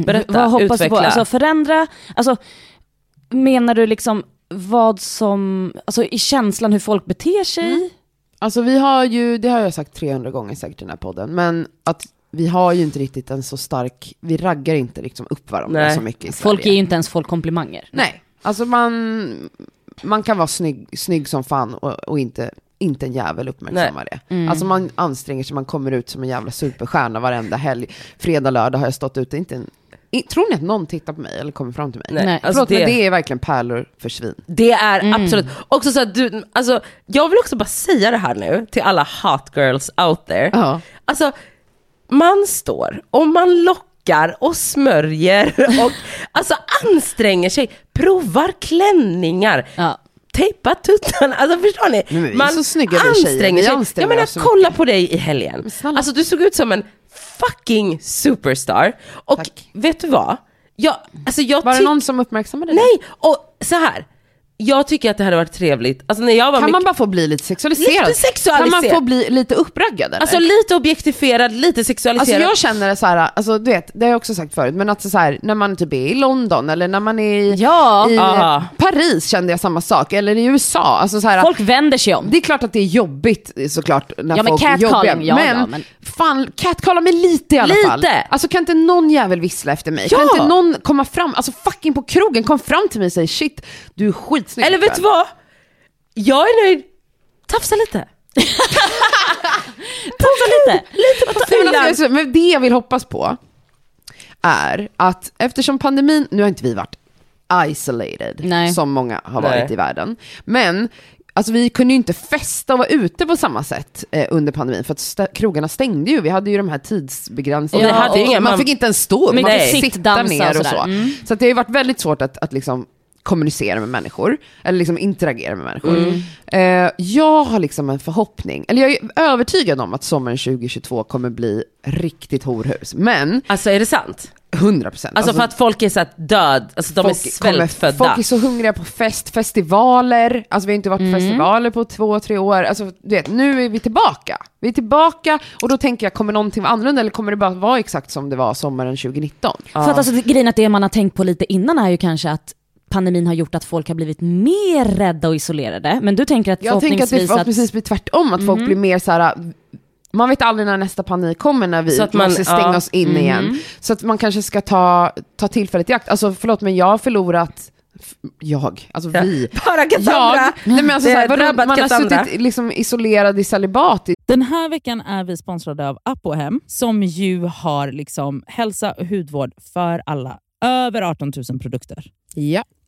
Berätta, vad hoppas du på? utveckla. Alltså förändra, alltså menar du liksom vad som, alltså i känslan hur folk beter sig? Alltså vi har ju, det har jag sagt 300 gånger säkert i den här podden, men att vi har ju inte riktigt en så stark, vi raggar inte liksom upp varandra Nej. så mycket i Sverige. Folk ger ju inte ens folk komplimanger. Nej, alltså man, man kan vara snygg, snygg som fan och, och inte, inte en jävel uppmärksammar det. Mm. Alltså man anstränger sig, man kommer ut som en jävla superstjärna varenda helg. Fredag, lördag har jag stått ute, inte en, i, tror ni att någon tittar på mig eller kommer fram till mig? Nej, Nej. Alltså Förlåt, det, men det är verkligen pärlor för svin. det är Mm. absolut, också så att du, alltså jag vill också bara säga det här nu till alla hot girls out there. Ja. Alltså, man står och man lockar och smörjer <laughs> och alltså anstränger sig, provar klänningar, Ja. tejpa tuttarna, alltså förstår ni? Är så snygga anstränger sig. anstränger Jag menar kolla på dig i helgen. Alltså du såg ut som en fucking superstar. Och Tack. vet du vad? Jag, alltså jag Var det någon som uppmärksammade det? Nej, och så här. Jag tycker att det hade varit trevligt, alltså när jag var Kan mycket, man bara få bli lite sexualiserad? Lite sexualiserad. Kan man få bli lite uppraggad eller? alltså lite objektifierad, lite Alltså sexualiserad. jag känner det så här, alltså du vet, det har jag också sagt förut, men att så här, när man typ är i London eller när man är i, Ja, i Ah. Paris kände jag samma sak, eller i USA. Alltså så här, folk vänder sig om. Det är klart att det är jobbigt såklart när Ja, folk är jobbiga. ja, men, ja, men- fan, catcalla mig lite i alla Lite. fall. Alltså kan inte någon jävel vissla efter mig? Kan Ja. inte någon komma fram, alltså fucking på krogen, kom fram till mig och säg shit, du är skitsnygg Eller vet du ikväll." vad? Jag är nöjd. Tafsa lite. <laughs> Prova lite. Lite på fyllan. men det jag vill hoppas på är att eftersom pandemin, nu har inte vi varit isolated Nej. som många har varit Nej. i världen, men Alltså vi kunde ju inte festa och vara ute på samma sätt eh, under pandemin för att stä- krogarna stängde ju. Vi hade ju de här tidsbegränsningarna. Inga- man, man- fick inte ens stå upp, man fick sitta ner och så. Mm. Så det har ju varit väldigt svårt att, att liksom kommunicera med människor, eller liksom interagera med människor. Mm. Eh, jag har liksom en förhoppning, eller jag är övertygad om att sommaren 2022 kommer bli riktigt horhus. Men Alltså är det sant? 100 procent. Alltså, för att folk är så död, alltså de är svältfödda. Folk är så hungriga på fest, festivaler, alltså vi har inte varit på festivaler på två, tre år. Alltså du vet, nu är vi tillbaka. Vi är tillbaka och då tänker jag, kommer någonting vara annorlunda eller kommer det bara vara exakt som det var sommaren 2019? För att alltså, det- grejen att det man har tänkt på lite innan är ju kanske att pandemin har gjort att folk har blivit mer rädda och isolerade. Men du tänker att Jag tänker att det förhoppningsvis förhoppningsvis blir tvärtom, att folk blir mer så här. Man vet aldrig när nästa panik kommer när vi Så att man- måste stänga ja. oss in igen. Så att man kanske ska ta, ta tillfället i akt. Alltså förlåt men jag har förlorat, jag, alltså Ja. vi. <laughs> Bara Cassandra! Jag, nej men alltså Det så här, har vadå, drabbat man har Cassandra. suttit liksom isolerad i celibat Den här veckan är vi sponsrade av Apohem som ju har liksom hälsa och hudvård för alla. Över 18 000 produkter. Ja.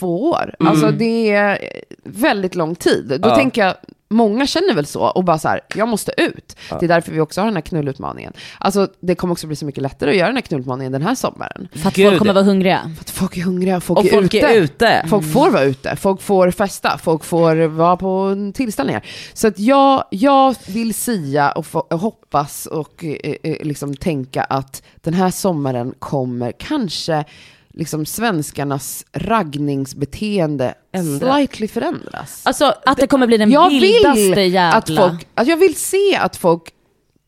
Två år. Mm. Alltså det är väldigt lång tid. Då Ja. tänker jag, många känner väl så och bara så här, jag måste ut. Ja. Det är därför vi också har den här knullutmaningen. Alltså det kommer också bli så mycket lättare att göra den här knullutmaningen den här sommaren. För att Gud. folk kommer vara hungriga. För att folk är hungriga, folk, Och är, folk ute. är ute. Folk får vara ute, folk får festa, folk får vara på tillställningar. Så att jag, jag vill sia och, få, och hoppas och eh, eh, liksom tänka att den här sommaren kommer kanske liksom svenskarnas raggningsbeteende Ändra. slightly förändras. Alltså, Att det kommer bli den jag vildaste vill jävla... att folk, att jag vill se att folk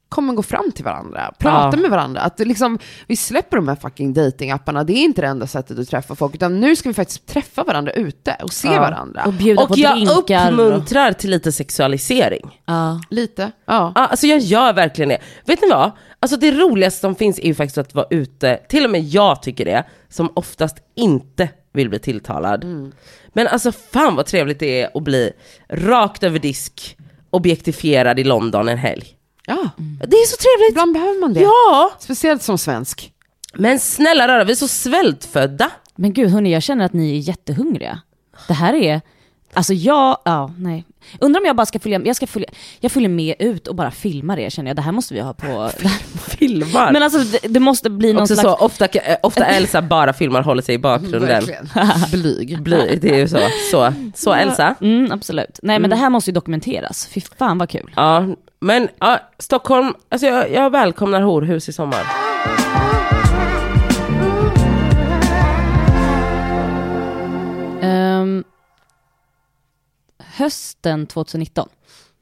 kommer gå fram till varandra, prata Ja. med varandra. Att liksom, vi släpper de här fucking datingapparna, det är inte det enda sättet att träffa folk, utan nu ska vi faktiskt träffa varandra ute och se Ja. varandra. och bjuda på och jag drinkar. Och, uppmuntrar till lite sexualisering. ja. Lite, ja. Ja, alltså jag gör verkligen det. Vet ni vad? Alltså det roligaste som finns är ju faktiskt att vara ute, till och med jag tycker det, som oftast inte vill bli tilltalad. Men alltså fan vad trevligt det är att bli rakt över disk objektifierad i London en helg. ja. Det är så trevligt! Ibland behöver man det. Ja! Speciellt som svensk. Men snälla rara, vi är så svältfödda. Men gud hörni, jag känner att ni är jättehungriga. Det här är, alltså jag, ja nej. Undrar om jag bara ska följa, jag ska följa, jag följer med ut och bara filmar det känner jag. Det här måste vi ha på, <laughs> Filmar. men alltså det, det måste bli någon Också slags, så, ofta, eh, ofta <laughs> Elsa bara filmar, håller sig i bakgrunden. <laughs> Blyg. Blir, det är ju så. Så, så Elsa. mm, absolut. Nej men det här måste ju dokumenteras, fy fan vad kul. Ja, men ja, Stockholm, alltså jag, jag välkomnar horhus i sommar. Ehm, hösten 2019.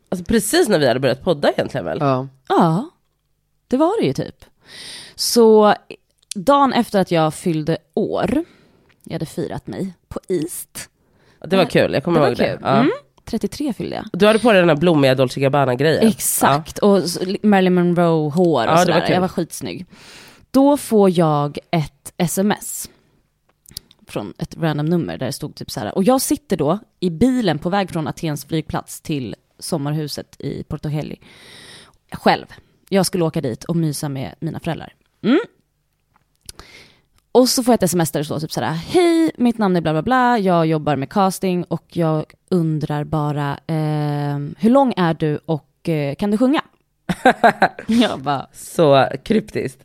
Alltså precis när vi hade börjat podda egentligen väl? Ja. Ja, det var det ju typ. Så dagen efter att jag fyllde år, jag hade firat mig på East. Det var kul, jag kommer Det var ihåg det. kul. Ja. Mm. 33 fyllde jag. Du hade på dig den här blommiga Dolce Gabbana-grejen. Exakt, och s- Marilyn Monroe-hår och Ja, det var sådär. kul. jag var skitsnygg. Då får jag ett sms från ett random nummer där det stod typ så här. Och jag sitter då i bilen på väg från Atens flygplats till sommarhuset i Porto Heli. Själv. Jag skulle åka dit och mysa med mina föräldrar. Mm. Och så får jag ett sms där det står typ så här. Hej, mitt namn är bla bla bla. Jag jobbar med casting och jag undrar bara eh, hur lång är du och eh, kan du sjunga? <laughs> jag bara, Så kryptiskt.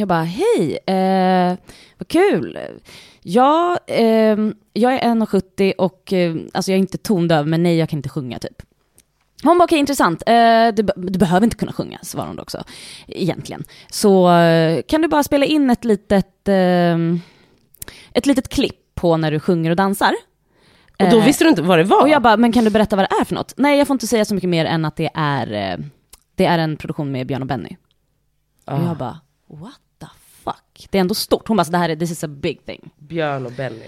Jag bara, hej, eh, vad kul. Ja, eh, jag är 1,70 och eh, alltså jag är inte tondöv, men nej, jag kan inte sjunga typ. Hon bara, okej, intressant. Eh, du, du behöver inte kunna sjunga, svarade hon då också, egentligen. Så eh, kan du bara spela in ett litet, eh, ett litet klipp på när du sjunger och dansar? Och då Eh, visste du inte vad det var? och jag bara, men kan du berätta vad det är för något? Nej, jag får inte säga så mycket mer än att det är, det är en produktion med Björn och Benny. Och Ah, jag bara, what Det är ändå stort. Hon bara, så det här är, this is a big thing. Björn och Benny.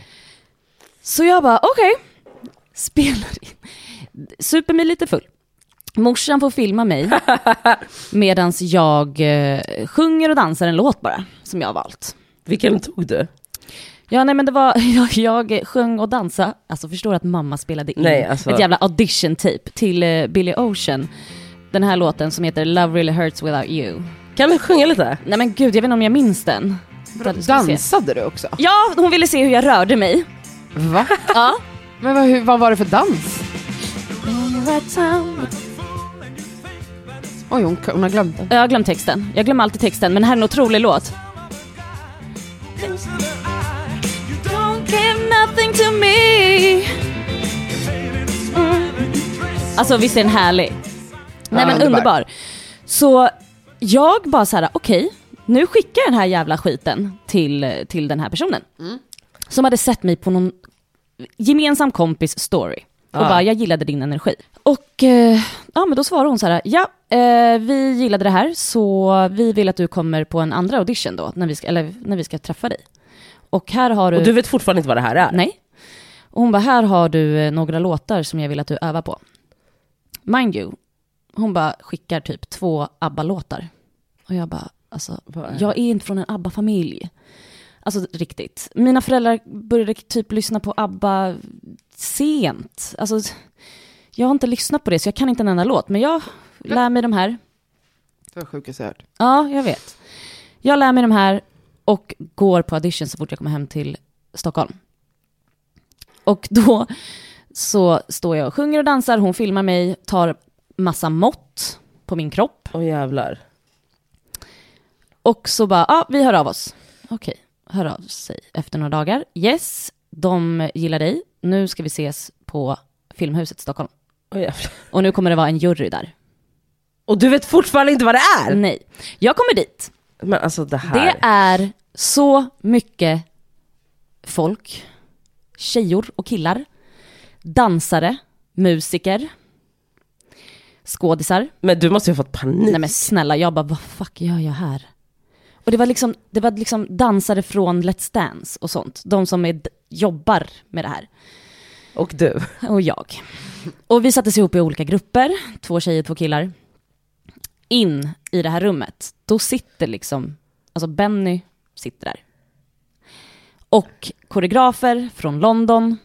Så jag bara, okej. Spelar in. Super mig lite full. Morsan får filma mig <laughs> medan jag eh, sjunger och dansar en låt bara, som jag har valt. Vilken tog du? Ja, nej men det var, <laughs> jag, jag sjöng och dansade, alltså förstår att mamma spelade in Nej, alltså- ett jävla audition tape till uh, Billy Ocean. Den här låten som heter Love Really Hurts Without You. Kan du sjunga lite? Nej men gud, jag vet inte om jag minns den. Vänta, du ska se. Dansade du också? Ja, hon ville se hur jag rörde mig. Va? Ja. Men vad, hur, vad var det för dans? Oj, hon, hon har glömt den. Jag har glömt texten. Jag glömmer alltid texten, men det här är en otrolig låt. Don't give nothing to me Mm. Alltså visst är den härlig? Nej men underbar. underbar. Så jag bara så här: okej, nu skickar jag den här jävla skiten till, till den här personen. Som hade sett mig på någon gemensam kompis story. Och Ja. bara, jag gillade din energi. Och eh, ja, men då svarade hon så här, ja, eh, vi gillade det här, så vi vill att du kommer på en andra audition då, när vi ska, eller när vi ska träffa dig. Och här har du... Och du vet fortfarande inte vad det här är? Nej. Och hon bara, här har du eh, några låtar som jag vill att du övar på. Mind you, hon bara skickar typ två ABBA-låtar. Och jag bara, alltså, är jag är inte från en ABBA-familj. Alltså riktigt. Mina föräldrar började typ lyssna på ABBA sent. Alltså, jag har inte lyssnat på det, så jag kan inte en enda låt. Men jag lär mig de här. Det var sjukaste jag hört. Ja, jag vet. Jag lär mig de här och går på audition så fort jag kommer hem till Stockholm. Och då så står jag och sjunger och dansar, hon filmar mig, tar massa mått på min kropp. Åh jävlar. Och så bara, ja, vi hör av oss. Okej, hör av sig efter några dagar. Yes, de gillar dig. Nu ska vi ses på Filmhuset i Stockholm. Jävlar. Och nu kommer det vara en jury där. Och du vet fortfarande inte vad det är? Nej, jag kommer dit. Men alltså det här. Det är så mycket folk, tjejor och killar, dansare, musiker, skådisar. Men du måste ju ha fått panik. Nej men snälla, jag bara vad fuck gör jag här? Och det var liksom, det var liksom dansare från Let's Dance och sånt, de som är, jobbar med det här. Och du. Och jag. Och vi sattes ihop i olika grupper, två tjejer, två killar. In i det här rummet, då sitter liksom, alltså Benny sitter där. Och koreografer från London.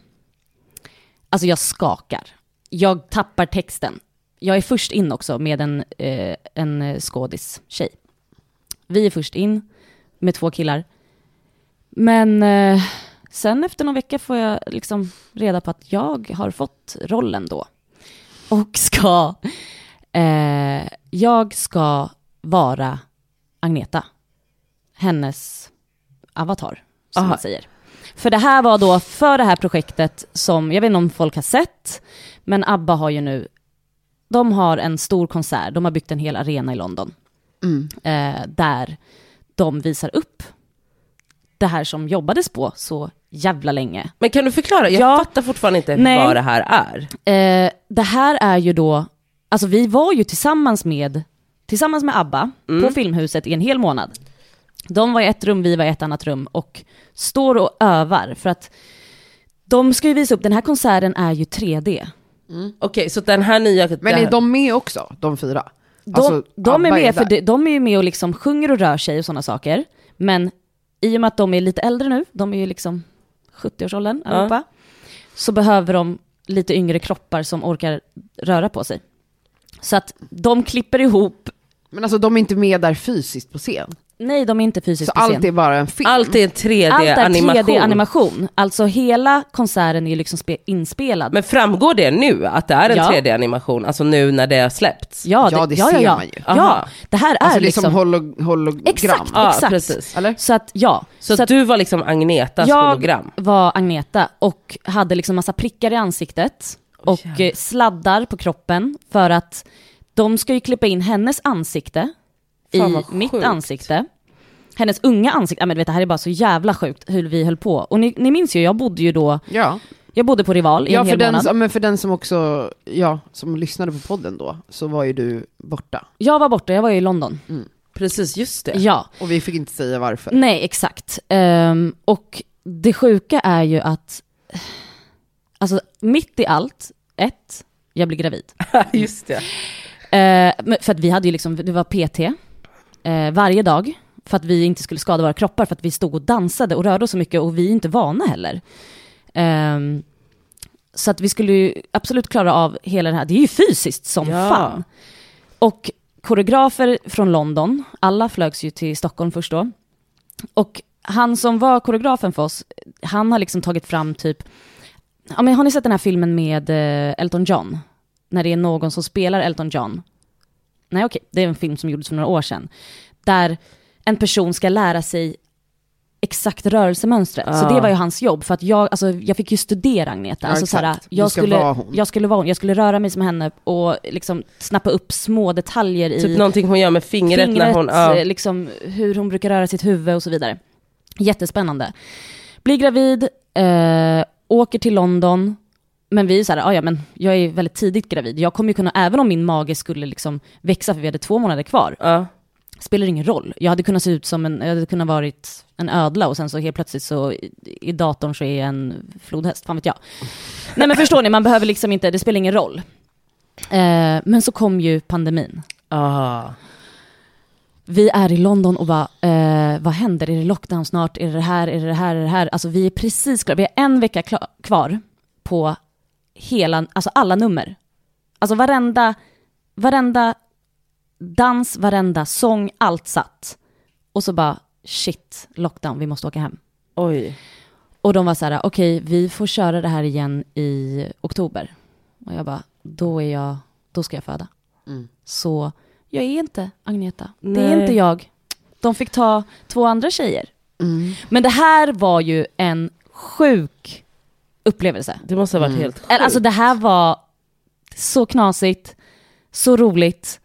Alltså jag skakar. Jag tappar texten. Jag är först in också med en, eh, en eh, skådis-tjej. Vi är först in med två killar. Men eh, sen efter någon vecka får jag liksom reda på att jag har fått rollen då. Och ska, eh, jag ska vara Agneta. Hennes avatar, som Aha. man säger. För det här var då för det här projektet som, jag vet inte om folk har sett, men ABBA har ju nu, de har en stor konsert, de har byggt en hel arena i London, Mm. eh, där de visar upp det här som jobbades på så jävla länge. Men kan du förklara? Jag Ja. fattar fortfarande inte Nej. vad det här är. Eh, det här är ju då, alltså vi var ju tillsammans med, tillsammans med ABBA på Filmhuset i en hel månad. De var i ett rum, vi var i ett annat rum och står och övar för att de ska ju visa upp, den här konserten är ju 3D. Okej, så den här nya... Men är de med också, de fyra? De, Alltså, de är med, för de, de är ju med och liksom sjunger och rör sig och sådana saker. Men i och med att de är lite äldre nu, de är ju liksom 70-årsåldern Ja. allihopa, så behöver de lite yngre kroppar som orkar röra på sig. Så att de klipper ihop, Men alltså de är inte med där fysiskt på scen. Nej de är inte fysiskt Så allt är bara en film. Allt är en Allt är 3D-animation. 3D-animation. Alltså hela konserten är ju liksom spe- inspelad. Men framgår det nu att det är en Ja. 3D-animation? Alltså nu när det har släppts? ja, Ja, det ja, ser ja, ja. man ju. Ja, det här är Alltså det är liksom... som holo hologram. Exakt. Ja, exakt. precis. Eller? Så att ja, Så, så att att du var liksom Agnetas jag hologram? var Agneta och hade liksom massa prickar i ansiktet och eh, sladdar på kroppen för att de ska ju klippa in hennes ansikte Fan, i mitt ansikte. Hennes unga ansikte, ja men du vet det här är bara så jävla sjukt hur vi höll på. Och ni, ni minns ju, jag bodde ju då, Ja, jag bodde på Rival i ja en för, hel den, månad. ja, men för den som också, ja, som lyssnade på podden då, så var ju du borta. Jag var borta, jag var ju i London. Precis, just det. Ja, Och vi fick inte säga varför. nej exakt. Ehm, och det sjuka är ju att, alltså mitt i allt, ett, jag blir gravid. <laughs> just det. Men för att vi hade ju liksom, det var PT eh, varje dag. För att vi inte skulle skada våra kroppar, för att vi stod och dansade och rörde oss så mycket och vi är inte vana heller. Ehm, så att vi skulle ju absolut klara av hela det här, det är ju fysiskt som Ja. fan. Och koreografer från London, alla flögs ju till Stockholm först då. Och han som var koreografen för oss, han har liksom tagit fram typ, ja men har ni sett den här filmen med eh, Elton John? När det är någon som spelar Elton John. Nej okej, det är en film som gjordes för några år sedan. Där en person ska lära sig exakt rörelsemönstret. Så Ah. det var ju hans jobb, för att jag, alltså, jag fick ju studera Agneta. Ja, alltså, såhär, jag, skulle, vara hon. jag skulle vara hon, jag skulle röra mig som henne och liksom snappa upp små detaljer i Typ någonting hon gör med fingret, fingret, när hon... Ja. eh, liksom, hur hon brukar röra sitt huvud och så vidare. Jättespännande. Blir gravid, eh, åker till London, men vi är så här, "Ah, ja men jag är väldigt tidigt gravid. Jag kommer ju kunna, även om min mage skulle liksom växa, för vi hade två månader kvar, Ja. spelar ingen roll. Jag hade kunnat se ut som en, jag hade kunnat varit en ödla och sen så helt plötsligt så i, i datorn så är jag en flodhäst, fan vet jag. Nej men förstår ni, man behöver liksom inte, det spelar ingen roll. Eh, men så kom ju pandemin. Ah. Vi är i London och bara, eh, vad händer? Är det lockdown snart? Är det här? Är det här? Är det här? Alltså vi är precis klara. Vi har en vecka kvar på hela, alltså alla nummer. Alltså varenda, varenda dans, varenda sång, allt satt. Och så bara, shit, lockdown, vi måste åka hem. Oj. Och de var så här, okej, vi får köra det här igen i oktober. Och jag bara, då är jag, då ska jag föda. Mm. Så jag är inte Agneta. Det Nej. är inte jag. De fick ta två andra tjejer. Mm. Men det här var ju en sjuk upplevelse. Det måste ha varit Mm. helt sjukt. Alltså det här var så knasigt, så roligt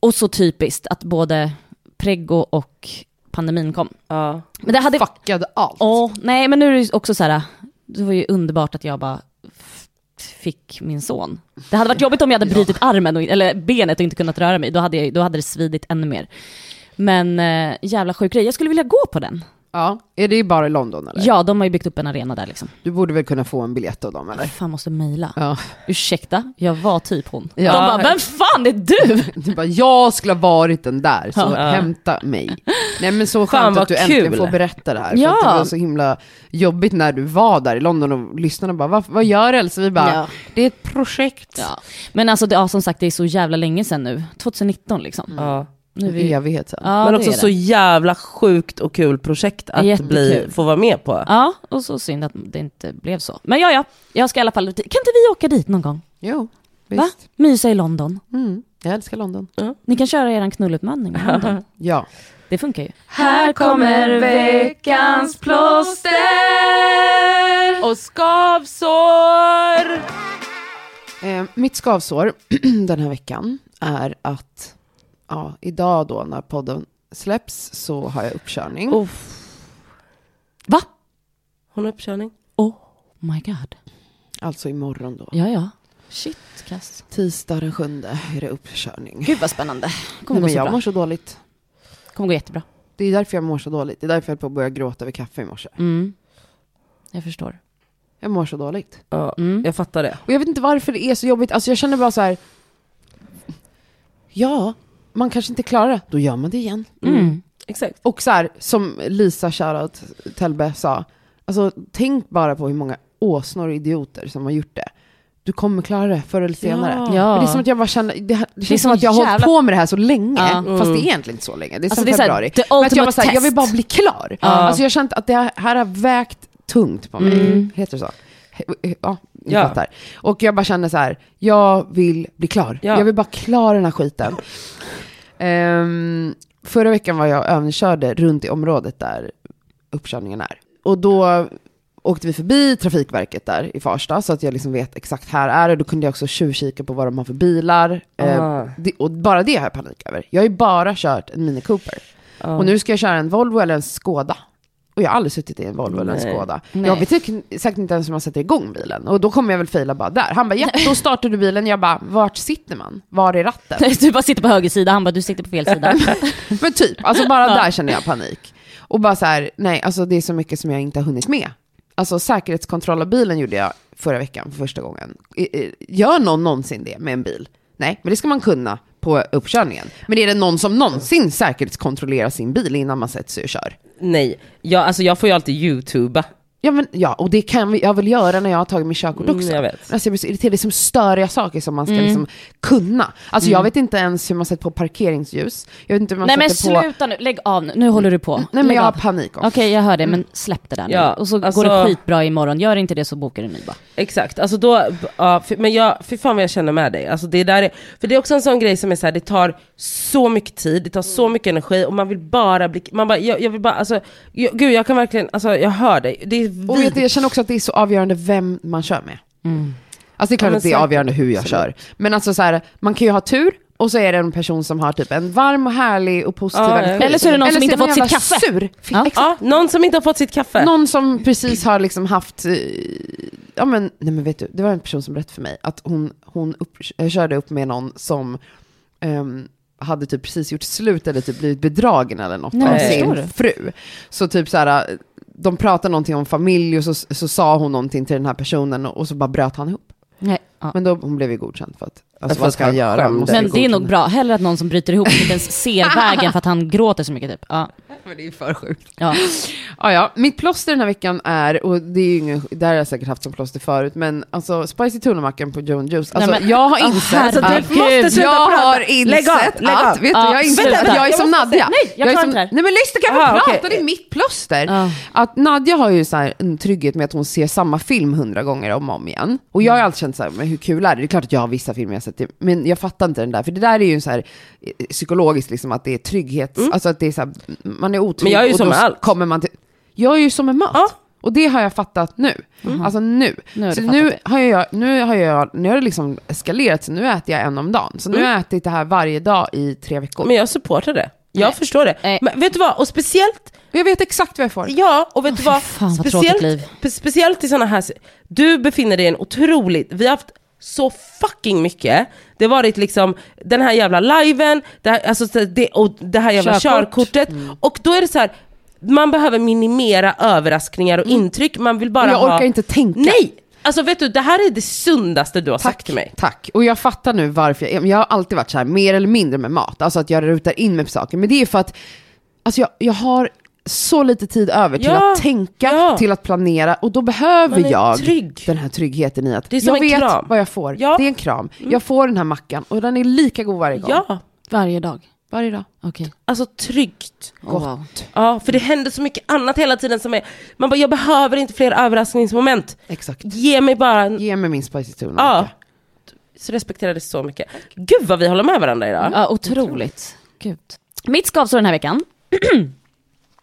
och så typiskt att både preggo och pandemin kom. Ja. Men det hade... Fuckade allt. Åh, nej men nu är det ju också så här, det var ju underbart att jag bara fick min son. Det hade varit jobbigt om jag hade brutit armen, och, eller benet och inte kunnat röra mig, då hade, jag, då hade det svidit ännu mer. Men äh, jävla sjuk grej, jag skulle vilja gå på den. Ja, är det bara i London eller? Ja, de har ju byggt upp en arena där liksom. Du borde väl kunna få en biljett av dem eller? Fan måste mejla. Ja. Ursäkta, jag var typ hon. Ja. De bara, vem fan är du? <laughs> Du bara, jag skulle ha varit den där, så Ja. hämta mig. Nej men så skönt att du äntligen kul. får berätta det här. Ja. För att det var så himla jobbigt när du var där i London och lyssnarna bara, vad, vad gör Elsa? Vi bara, Ja. det är ett projekt. Ja. Men alltså, det, ja, som sagt, det är så jävla länge sedan nu. 2019 liksom. Ja. Nu En vi, evighet sedan. ja, Men också är det. så jävla sjukt och kul projekt att Jättekul. bli, få vara med på. Ja, och så synd att det inte blev så. Men ja, ja, jag ska i alla fall, kan inte vi åka dit någon gång? Jo, Va? visst. Mysa i London. Mm, jag älskar London. Ni kan köra er knulluppmaning i <laughs> London. Ja. Det funkar ju. Här kommer veckans plåster och skavsår. Eh, mitt skavsår <clears throat> den här veckan är att, ja, idag då när podden släpps så har jag uppkörning. Uff. Va? Hon har uppkörning. Oh my god. Alltså imorgon då. Ja, ja. Shit, kass. Tisdag den sjunde är det uppkörning. Gud vad spännande. Nej, Kommer gå men så jag bra. mår så dåligt. Kommer gå jättebra. Det är därför jag mår så dåligt. Det är därför jag höll på att börja gråta vid kaffe i morse. Mm. Jag förstår. Jag mår så dåligt. Ja, Mm. jag fattar det. Och jag vet inte varför det är så jobbigt. Alltså jag känner bara så här. Ja, man kanske inte klarar det. Då gör man det igen. Mm. Exakt. Och så här, som Lisa shoutout Telbe sa. Alltså tänk bara på hur många åsnor och idioter som har gjort det. Du kommer klara det förr eller senare. Ja. Men det är som att jag bara känner, det, det känns så som att jag har hållit på med det här så länge, Ja. fast det Mm. är egentligen inte så länge. Det är Alltså, som det är så här, februari. the Men att jag, bara, så här, jag vill bara bli klar. Ja. Alltså jag har känt att det här har vägt tungt på mig. Mm. Heter det så? Ja, ni Ja. fattar. Och jag bara känner så här, jag vill bli klar. Ja. Jag vill bara klara den här skiten. Ehm, förra veckan var jag och övningskörde runt i området där uppkörningen är. Och då åkte vi förbi Trafikverket där i Farsta, så att jag liksom vet exakt här är det. Då kunde jag också tjuvkika på vad de har för bilar. Ah. det, och bara det har jag panik över. Jag har ju bara kört en Mini Cooper. Ja. Och nu ska jag köra en Volvo eller en Skoda. Och jag har aldrig suttit i en Volvo eller en. Skoda. Nej. Jag vet säkert- inte ens hur man sätter igång bilen. Och då kommer jag väl fejla bara där. Han bara, ja, då startar du bilen. Jag bara, vart sitter man? Var är ratten? <laughs> Du bara sitter på höger sida, han bara du sitter på fel sida. <laughs> Men typ, alltså bara <laughs> där känner jag panik. Och bara så här, nej, alltså det är så mycket som jag inte har hunnit med. Alltså säkerhetskontroll av bilen gjorde jag förra veckan för första gången. Gör någon någonsin det med en bil? Nej, men det ska man kunna på uppkörningen. Men är det någon som någonsin säkerhetskontrollerar sin bil innan man sätter sig och kör? Nej, jag, alltså jag får ju alltid youtuba. Ja, men, ja och det kan vi- jag väl göra när jag har tagit min körkort Mm, också. jag vet. Alltså jag blir så irriterad, det är som störiga saker som man ska Mm. liksom kunna. Alltså jag vet inte ens hur man sätter på parkeringsljus. Jag vet inte hur man Nej men sätter på... sluta nu, lägg av nu, nu håller du på. Nej men Lägg jag har av. panik också. Okej jag hör det, men släpp det där nu. Ja, och så alltså- går det skitbra imorgon, gör inte det så bokar du en ny bara. Exakt, alltså då, ja, för, men jag, fy fan vad jag känner med dig. Alltså det där är, för det är också en sån grej som är så här, det tar så mycket tid, det tar så mycket energi och man vill bara bli, man bara, jag, jag vill bara, alltså, jag, gud jag kan verkligen, alltså jag hör dig. Det är Och du, jag känner också att det är så avgörande vem man kör med. Alltså det är klart Ja, att det är avgörande hur jag kör. Men alltså så här, man kan ju ha tur och så är det en person som har typ en varm och härlig och positiv Ja, energi. Eller så är det någon som inte man fått sitt kaffe. Sur. Ja. Ja, någon som inte har fått sitt kaffe. Någon som precis har liksom haft, eh, ja men, nej men vet du, det var en person som berättade för mig att hon, hon upp, eh, körde upp med någon som ehm, hade typ precis gjort slut eller typ blivit bedragen eller något Nej, av sin fru. Så typ så här, de pratade någonting om familj och så, så sa hon någonting till den här personen och, och så bara bröt han ihop. Nej, ja. Men då, hon blev ju godkänd för att, alltså vad att ska han göra? Men det är nog bra, hellre att någon som bryter ihop inte ens ser <laughs> vägen för att han gråter så mycket typ. Ja. Men det är för sjukt. Ja. Ja, ja, mitt plåster den här veckan är, och det är ju ingen, det här har jag säkert haft som plåster förut, men alltså spicy tuna-mackan på Joe Juice. Alltså Nej, men- jag har insett herregud. att, Du måste sluta jag prata. har insett Lägg av, lägg att, av. vet du, Ja, jag har insett att jag är som Jag Nadja. Nej, jag är klarar inte det här. Nej men lyssna kan jag Aha, få prata, det är mitt plåster. Ja. Att Nadja har ju så här en trygghet med att hon ser samma film hundra gånger om och om igen. Och jag har alltid känt så här, men hur kul är det? Det är klart att jag har vissa filmer jag sett, det, men jag fattar inte den där. För det där är ju så här eh, psykologiskt liksom att det är trygghet, alltså att det är så här, man är otrygg. Men jag är ju och som då med allt. Kommer man till, jag är ju som med mat. Ja. Och det har jag fattat nu. Alltså nu. Nu har så du nu har, jag, nu har jag, nu har det liksom eskalerat, så nu äter jag en om dagen. Så nu har jag ätit det här varje dag i tre veckor. Men jag supportar det. Jag Nej. förstår det. Nej. Men vet du vad, och speciellt jag vet exakt vad jag får. Ja, och vet du fy vad? fan, vad tråkigt liv. spe- speciellt i sådana här... Du befinner dig i en otroligt... Vi har haft så fucking mycket. Det har varit liksom den här jävla liven, det här, alltså, så det, och det här jävla Körkort. körkortet. Och då är det så här, man behöver minimera överraskningar och intryck, man vill bara Och jag ha... orkar inte tänka. Nej! Alltså vet du, det här är det sundaste du har sagt till mig. Tack. Och jag fattar nu varför jag, jag har alltid varit så här mer eller mindre med mat, alltså att jag rutar in mig på saker. Men det är för att alltså jag, jag har så lite tid över till Ja, att tänka, ja. till att planera och då behöver jag trygg. den här tryggheten i att jag vet kram. vad jag får. Ja. Mm. Det är en kram. Jag får den här mackan och den är lika god varje gång. Ja, Varje dag. Varje dag. Okej. alltså tryggt. Oh, wow. Ja, för det händer så mycket annat hela tiden som är... Man bara, jag behöver inte fler överraskningsmoment. Exakt. Ge mig bara en Ge mig min spicy tuna. Ja. Så respekterar det så mycket. Gud vad vi håller med varandra idag. Ja, otroligt. Gud. Mitt skavsår den här veckan. <clears throat>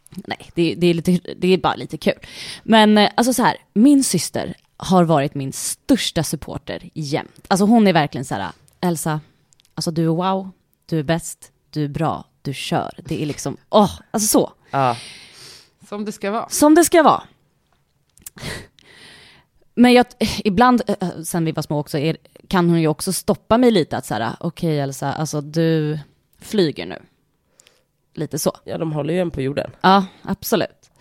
Nej, det, det, är lite, det är bara lite kul. Men eh, alltså så här, min syster har varit min största supporter jämt. Alltså hon är verkligen så här, Elsa, alltså du är wow, du är bäst, du är bra, du kör. Det är liksom, åh, alltså så. Ja. Som det ska vara. Som det ska vara. Men jag, ibland, eh, sen vi var små också, är, kan hon ju också stoppa mig lite att så här, okej Elsa, alltså du flyger nu. Lite så. ja, de håller ju en på jorden. Ja, absolut.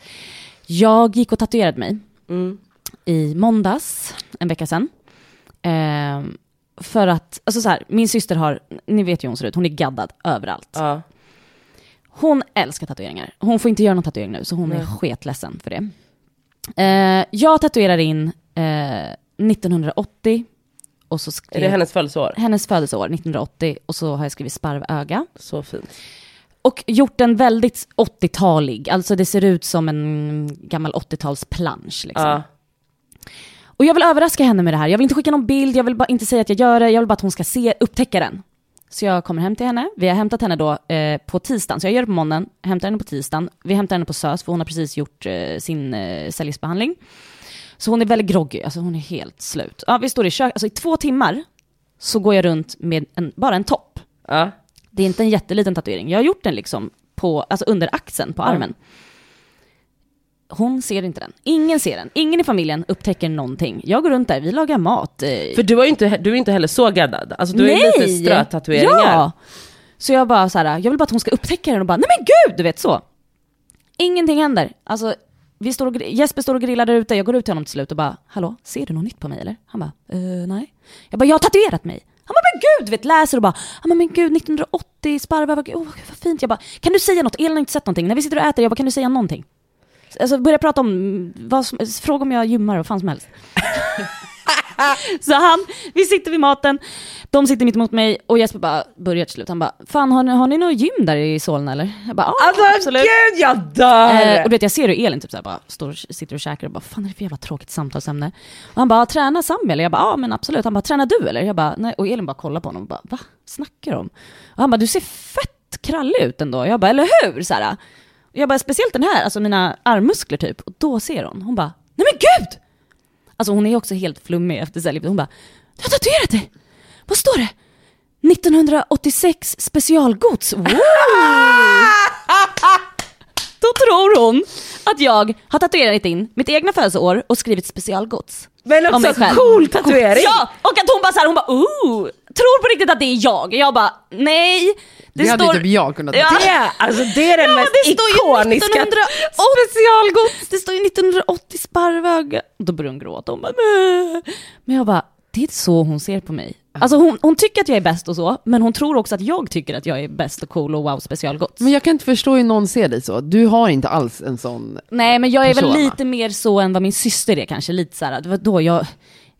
Jag gick och tatuerade mig Mm. i måndags, en vecka sedan. Ehm, för att, alltså så här, min syster har, ni vet ju hur hon ser ut, hon är gaddad överallt. Ja. Hon älskar tatueringar. Hon får inte göra någon tatuering nu, så hon är Nej. sketledsen för det. Eh, jag tatuerar in eh, 1980 och så skrev, Är det hennes födelseår? hennes födelseår 1980 och så har jag skrivit sparvöga. Så fint. Och gjort den väldigt 80-talig, alltså det ser ut som en gammal 80-talsplansch. Liksom. Ja. Och jag vill överraska henne med det här. Jag vill inte skicka någon bild, jag vill bara inte säga att jag gör det, jag vill bara att hon ska se, upptäcka den. Så jag kommer hem till henne, vi har hämtat henne då eh, på tisdagen, så jag gör det på måndagen, hämtar henne på tisdagen. Vi hämtar henne på SÖS, för hon har precis gjort eh, sin eh, cellgiftsbehandling. Så hon är väldigt groggy, alltså hon är helt slut. Ja, vi står i kök, alltså i två timmar så går jag runt med en, bara en topp. Ja. Det är inte en jätteliten tatuering. Jag har gjort den liksom på, alltså under axeln på armen. Hon ser inte den. Ingen ser den. Ingen i familjen upptäcker någonting. Jag går runt där, vi lagar mat. eh, För du, ju inte, du är inte heller så gaddad. Alltså du har ju lite strötatueringar. Ja! Så jag bara så här, jag vill bara att hon ska upptäcka den och bara, nej men gud, du vet så. Ingenting händer. Alltså, vi står och, Jesper står och grillar där ute, jag går ut till honom till slut och bara, hallå, ser du något nytt på mig eller? Han bara, eh, nej. Jag bara, jag har tatuerat mig. Han bara, men gud, du vet, läser och bara, ja men gud, 1980, sparva, vad, oh, vad fint. Jag bara, kan du säga något? Elin har inte sett någonting. När vi sitter och äter, jag bara, kan du säga någonting? Alltså börja prata om, vad som, fråga om jag gymmar, vad fan som helst. <laughs> <laughs> Så han, vi sitter vid maten, de sitter mitt emot mig och Jesper bara börjar till slut. Han bara, fan har ni, har ni något gym där i Solna eller? Jag bara, Alltså absolut. gud jag dör! Eh, och du vet, jag ser hur Elin typ såhär, bara står, sitter och käkar och bara, fan är det för jävla tråkigt samtalsämne? Och han bara, träna Sami eller? Jag bara, ja men absolut. Han bara, tränar du eller? Jag bara, nej. Och Elin bara kollar på honom och bara, va? Snackar de? Och han bara, du ser fett krallig ut ändå. Jag bara, eller hur? Så här. Jag bara, speciellt den här, alltså mina armmuskler typ. Och då ser hon. Hon bara, nej men gud! Alltså hon är också helt flummig efter cellgiftet. Hon bara, du har tatuerat dig! Vad står det? 1986 specialgods. Wow! <laughs> Då tror hon att jag har tatuerat in mitt egna födelseår och skrivit specialgods. Men om mig också själv. cool tatuering! Ja, och att hon bara såhär, hon bara ooh, tror på riktigt att det är jag. Jag bara nej. Det, hade typ jag kunnat Ja. Det, alltså det är den Ja, mest det står ikoniska 1980 specialgods. Det står ju 1980 sparvöga. Då börjar hon gråta. Hon bara, "Mäh." men jag bara, det är så hon ser på mig. Alltså hon, hon tycker att jag är bäst och så, men hon tror också att jag tycker att jag är bäst och cool och wow specialgods. Men jag kan inte förstå hur någon ser dig så. Du har inte alls en sån... Nej men jag är väl Persona. lite mer så än vad min syster är kanske, lite såhär, det var då jag,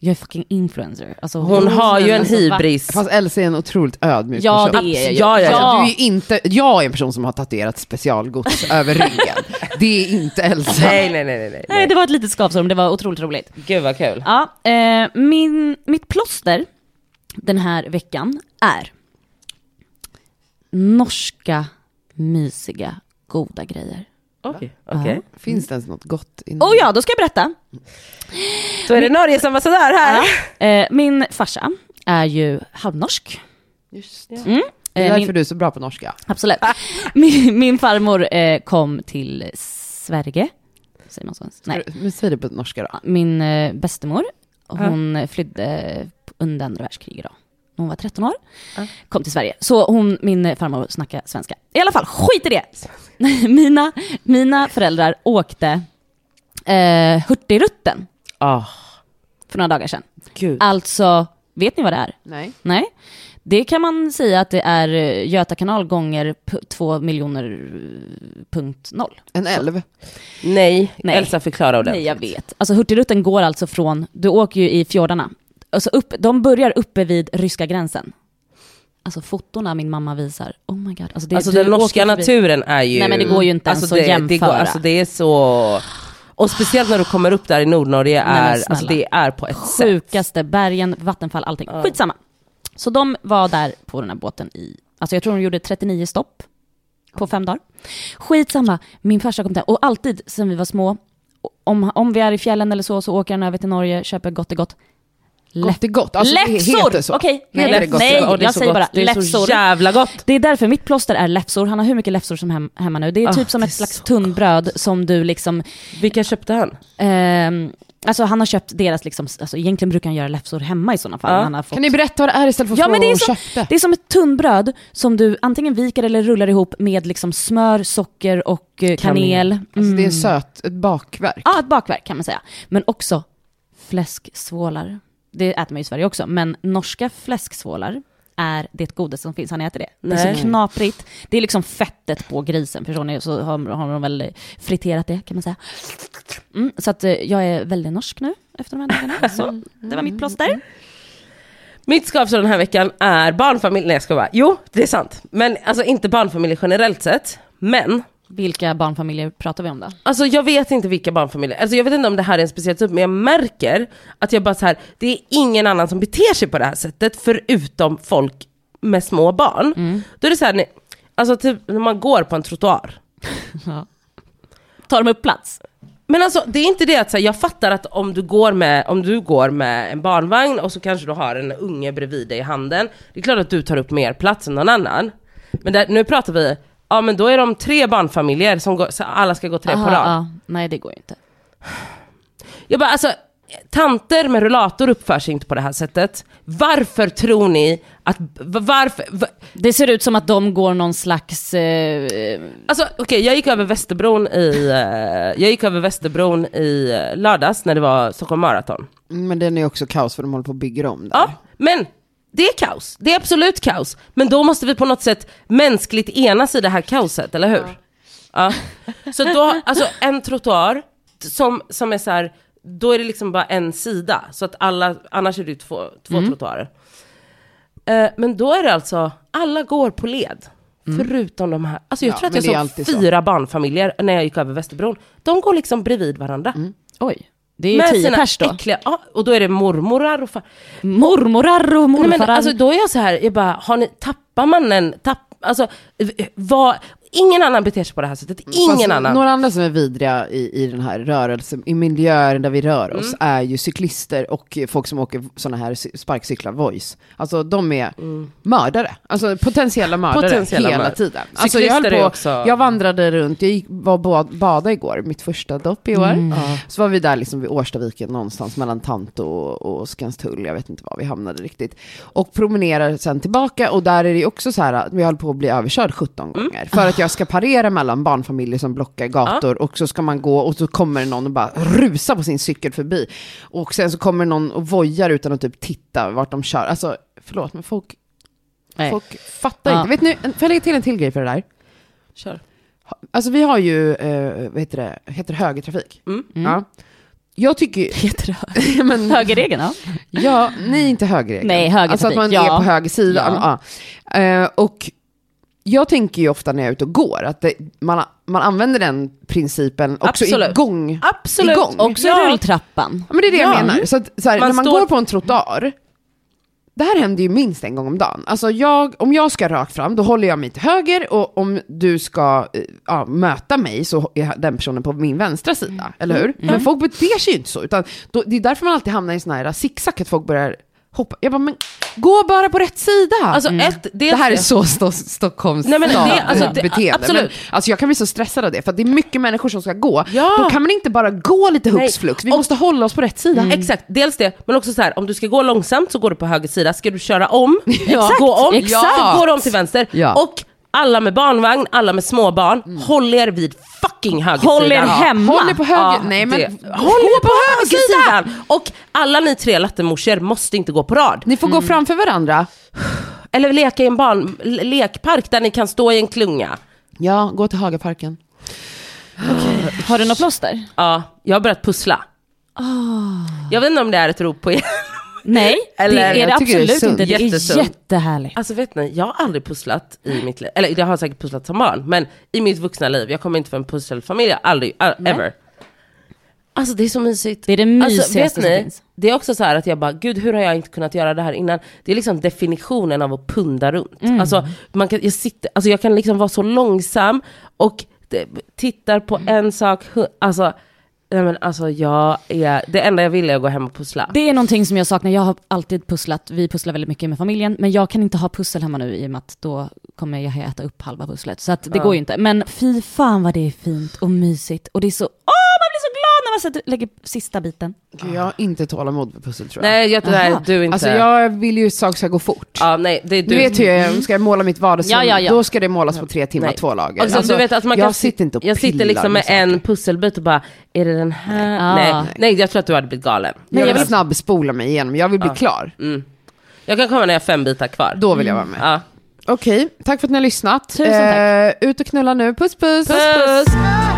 jag är fucking influencer. Alltså, Hon har ju en alltså, va- hybris. Fast Elsie är en otroligt ödmjuk Ja person. det är jag. Ja, ja, ja. Du är inte, jag är en person som har tatuerat specialgods <laughs> över ryggen. Det är inte Elsa. Nej, nej, nej, nej, nej. Nej det var ett litet skavsår men det var otroligt roligt. Gud vad kul. Ja, eh, min, mitt plåster den här veckan är norska mysiga goda grejer. Okej, okej. Finns det ens något gott inom Och ja, då ska jag berätta. Då är det Norges ambassadör här. Eh, min farsa är ju halvnorsk. Just det. Mm. Det är Eh, därför min, du är så bra på norska. absolut. <laughs> min, min farmor eh, kom till Sverige. Säger man så? Nej. Men säg det på norska då. Min eh, bästemor, hon flydde under andra världskriget då. Hon var 13 år, Ja. kom till Sverige. Så hon, min farmor snackar svenska. I alla fall, skit i det! <laughs> mina, mina föräldrar åkte eh, Hurtigruten Ah, för några dagar sedan. gud. Alltså, vet ni vad det är? Nej. Nej. Det kan man säga att det är eh, Göta kanal gånger p- 2 miljoner eh, punkt noll. En älv. Nej, Nej. Elsa förklara ordentligt. Nej, jag vet. Alltså Hurtigruten går alltså från, du åker ju i fjordarna. Alltså upp, de börjar uppe vid ryska gränsen. Alltså fotona min mamma visar, oh my god. Alltså, det, Alltså den norska naturen är ju... Nej, men det går ju inte ens alltså, att det, det går, jämföra. Alltså det är så... Och speciellt när du kommer upp där i Nordnorge, är, snälla. alltså det är på ett sätt. Sjukaste, bergen, vattenfall, allting. Skitsamma. Så de var där på den här båten i, alltså jag tror de gjorde 39 stopp på fem dagar. Skitsamma, min farsa kom där och alltid sen vi var små, om, om vi är i fjällen eller så, så åker han över till Norge, köper gott och gott. Gott är gott. Alltså, det läfsor! heter så. Okej, nej, det gott? nej det jag så säger gott. bara Det är så läfsor. jävla gott. Det är därför mitt plåster är läfsor. Han har hur mycket läfsor som hem, hemma nu. Det är Ah, typ som det ett slags tunnbröd som du liksom... Vilka köpte han? ehm, alltså han har köpt deras, liksom, alltså egentligen brukar han göra läfsor hemma i sådana fall. Ja. Han har fått, Kan ni berätta vad det är istället för att Ja, fråga men det är så- köpte? det är som ett tunnbröd som du antingen viker eller rullar ihop med liksom smör, socker och eh, kanel. Alltså, det är Mm. söt, ett bakverk. Ja, ett bakverk kan man säga. Men också fläsksvålar. Det äter man ju i Sverige också, men norska fläsksvålar är det godaste som finns. Har ni ätit det? Det är Nej. så knaprigt. Det är liksom fettet på grisen, förstår ni? Så har, har de väl friterat det, kan man säga. Mm, så att eh, jag är väldigt norsk nu efter de här dagarna. Så det var mitt plåster. Mitt skavsår den här veckan är barnfamilj, nej jag ska bara, jo det är sant. Men alltså inte barnfamiljer generellt sett. Men, Vilka barnfamiljer pratar vi om då? alltså jag vet inte vilka barnfamiljer, alltså jag vet inte om det här är en speciell typ, men jag märker att jag bara så här, det är ingen annan som beter sig på det här sättet förutom folk med små barn. Då är det så här, alltså typ när man går på en trottoar. <laughs> Tar de upp plats? Men alltså det är inte det att så här, jag fattar att om du, går med, om du går med en barnvagn och så kanske du har en unge bredvid dig i handen. Det är klart att du tar upp mer plats än någon annan. Men där, nu pratar vi, ja men då är de tre barnfamiljer som går, så alla ska gå tre på Aha, rad. ja. Nej det går ju inte. Jag bara alltså, tanter med rullator uppför sig inte på det här sättet. Varför tror ni att, varför, v- Det ser ut som att de går någon slags... Eh, Alltså okej, jag gick över Västerbron i, eh, jag gick över Västerbron i eh, lördags när det var Stockholm Marathon. Men den är också kaos för de håller på att bygga om där. Ja, men det är kaos. Det är absolut kaos. Men då måste vi på något sätt mänskligt enas i det här kaoset, eller hur? Ja. Så då, alltså en trottoar som, som är så här, då är det liksom bara en sida. Så att alla, annars är det ju två, två trottoarer. Eh, men då är det alltså, alla går på led. Förutom de här, alltså jag Ja, tror att jag såg alltid så. fyra barnfamiljer när jag gick över Västerbron. De går liksom bredvid varandra. oj, det är ju tio sina pers då. äckliga, ja, och då är det mormorar och far, Mormorar och Nej, morfarar. men alltså då är jag så här, jag bara, har ni, tappar man en, tapp, alltså, vad, ingen annan beter sig på det här sättet, ingen Fast annan. Några andra som är vidriga i, i den här rörelsen, i miljöer där vi rör oss, Mm. är ju cyklister och folk som åker sådana här cy- sparkcyklar, voice. Alltså de är mördare, alltså potentiella mördare Mm. Potentiella hela mördare. tiden. Alltså, jag, höll på, också- jag vandrade runt, jag gick, var bad, bada igår, mitt första dopp i år. Så var vi där liksom vid Årstaviken någonstans mellan Tanto och, och Skanstull, jag vet inte var vi hamnade riktigt. Och promenerar sen tillbaka och där är det ju också så här att vi håller på att bli överkörd 17 Mm. gånger. För att jag ska parera mellan barnfamiljer som blockar gator och så ska man gå och så kommer någon och bara rusar på sin cykel förbi. Och sen så kommer någon och vojar utan att typ titta vart de kör. Alltså förlåt men folk, Nej. folk fattar Ja. inte. Vet ni, får jag lägga till en till grej för det där? Kör. Alltså vi har ju, eh, vad heter det, heter det högertrafik? Mm. Ja. Jag tycker Heter det <laughs> men, högerregeln? Ja. Ja, nej inte högerregeln. Nej, högertrafik, Alltså att man ja. är på höger sida. Ja. Ja. Eh, och jag tänker ju ofta när jag är ute och går att det, man, man använder den principen också Absolut. igång. Absolut. igång. Också Ja. rulltrappan. Ja, men det är det Ja. jag menar. Så, att, så här, Man när man står- går på en trottoar, det här händer ju minst en gång om dagen. Alltså jag, om jag ska rakt fram, då håller jag mig till höger och om du ska eh, ja, möta mig så är den personen på min vänstra sida, eller hur? Men folk beter sig ju inte så, utan då, det är därför man alltid hamnar i sån här zigzag, att folk börjar hoppa. Jag bara, men gå bara på rätt sida! Alltså ett, det här är så sto Stockholms Nej, men det- alltså, det- beteende. absolut. Men, alltså jag kan bli så stressad av det, för det är mycket människor som ska gå. Ja. Då kan man inte bara gå lite hux flux, vi Och- måste hålla oss på rätt sida. Exakt, dels det, men också så här, om du ska gå långsamt så går du på höger sida, ska du köra om, <laughs> Exakt, gå om, exakt. så går du om till vänster. Ja. Och alla med barnvagn, alla med småbarn, håll er vid fucking högersidan. Håll er hemma. Håll er på höger... Ja, Nej men det. håll er på högersidan! Och alla ni tre lattemorsor måste inte gå på rad. Ni får gå framför varandra. Eller leka i en barn, le- lekpark där ni kan stå i en klunga. Ja, gå till Hagaparken. Har du något plåster? Ja, jag har börjat pussla. Jag vet inte om det är ett rop på er. Nej, Eller- det är det tycker det är absolut inte. Det är jättehärligt. Alltså vet ni, jag har aldrig pusslat i mitt liv. Eller jag har säkert pusslat som barn, men i mitt vuxna liv, jag kommer inte från en pusselfamilj, aldrig, all, ever. Alltså det är så mysigt. Det är det Alltså, mysigaste vet som ni, finns. det är också så här att jag bara, gud hur har jag inte kunnat göra det här innan? Det är liksom definitionen av att punda runt. Mm. Alltså, man kan, jag, sitter, alltså jag kan liksom vara så långsam och det, tittar på en sak, alltså, nej men alltså jag är, det enda jag vill är att gå hem och pussla. Det är någonting som jag saknar. Jag har alltid pusslat. Vi pusslar väldigt mycket med familjen. Men jag kan inte ha pussel hemma nu i och med att då kommer jag äta upp halva pusslet. Så att det Ja. går ju inte. Men fy fan vad det är fint och mysigt. Och det är så, åh man blir så glad när man sätter, lägger sista biten. Gud, jag har inte tålamod för pussel tror jag. Nej, jag, nej du inte. Alltså jag vill ju att saker ska gå fort. Ja, nej, det är Du du. vet hur jag ska jag måla mitt vardagsrum, Ja, ja, ja. då ska det målas på tre timmar, Nej. två lager. Alltså, du vet att man jag kan, sitter inte och jag sitter liksom med saker. en pusselbit och bara, är det den här? Ah. Nej, nej, jag tror att du hade blivit galen. Jag jag vill vill- snabbspola mig igenom, jag vill bli Ja. klar. Mm. Jag kan komma när jag har fem bitar kvar. Då vill jag vara med. Ja. Okej, tack för att ni har lyssnat. Tusen tack. Eh, ut och knulla nu, puss puss! Puss!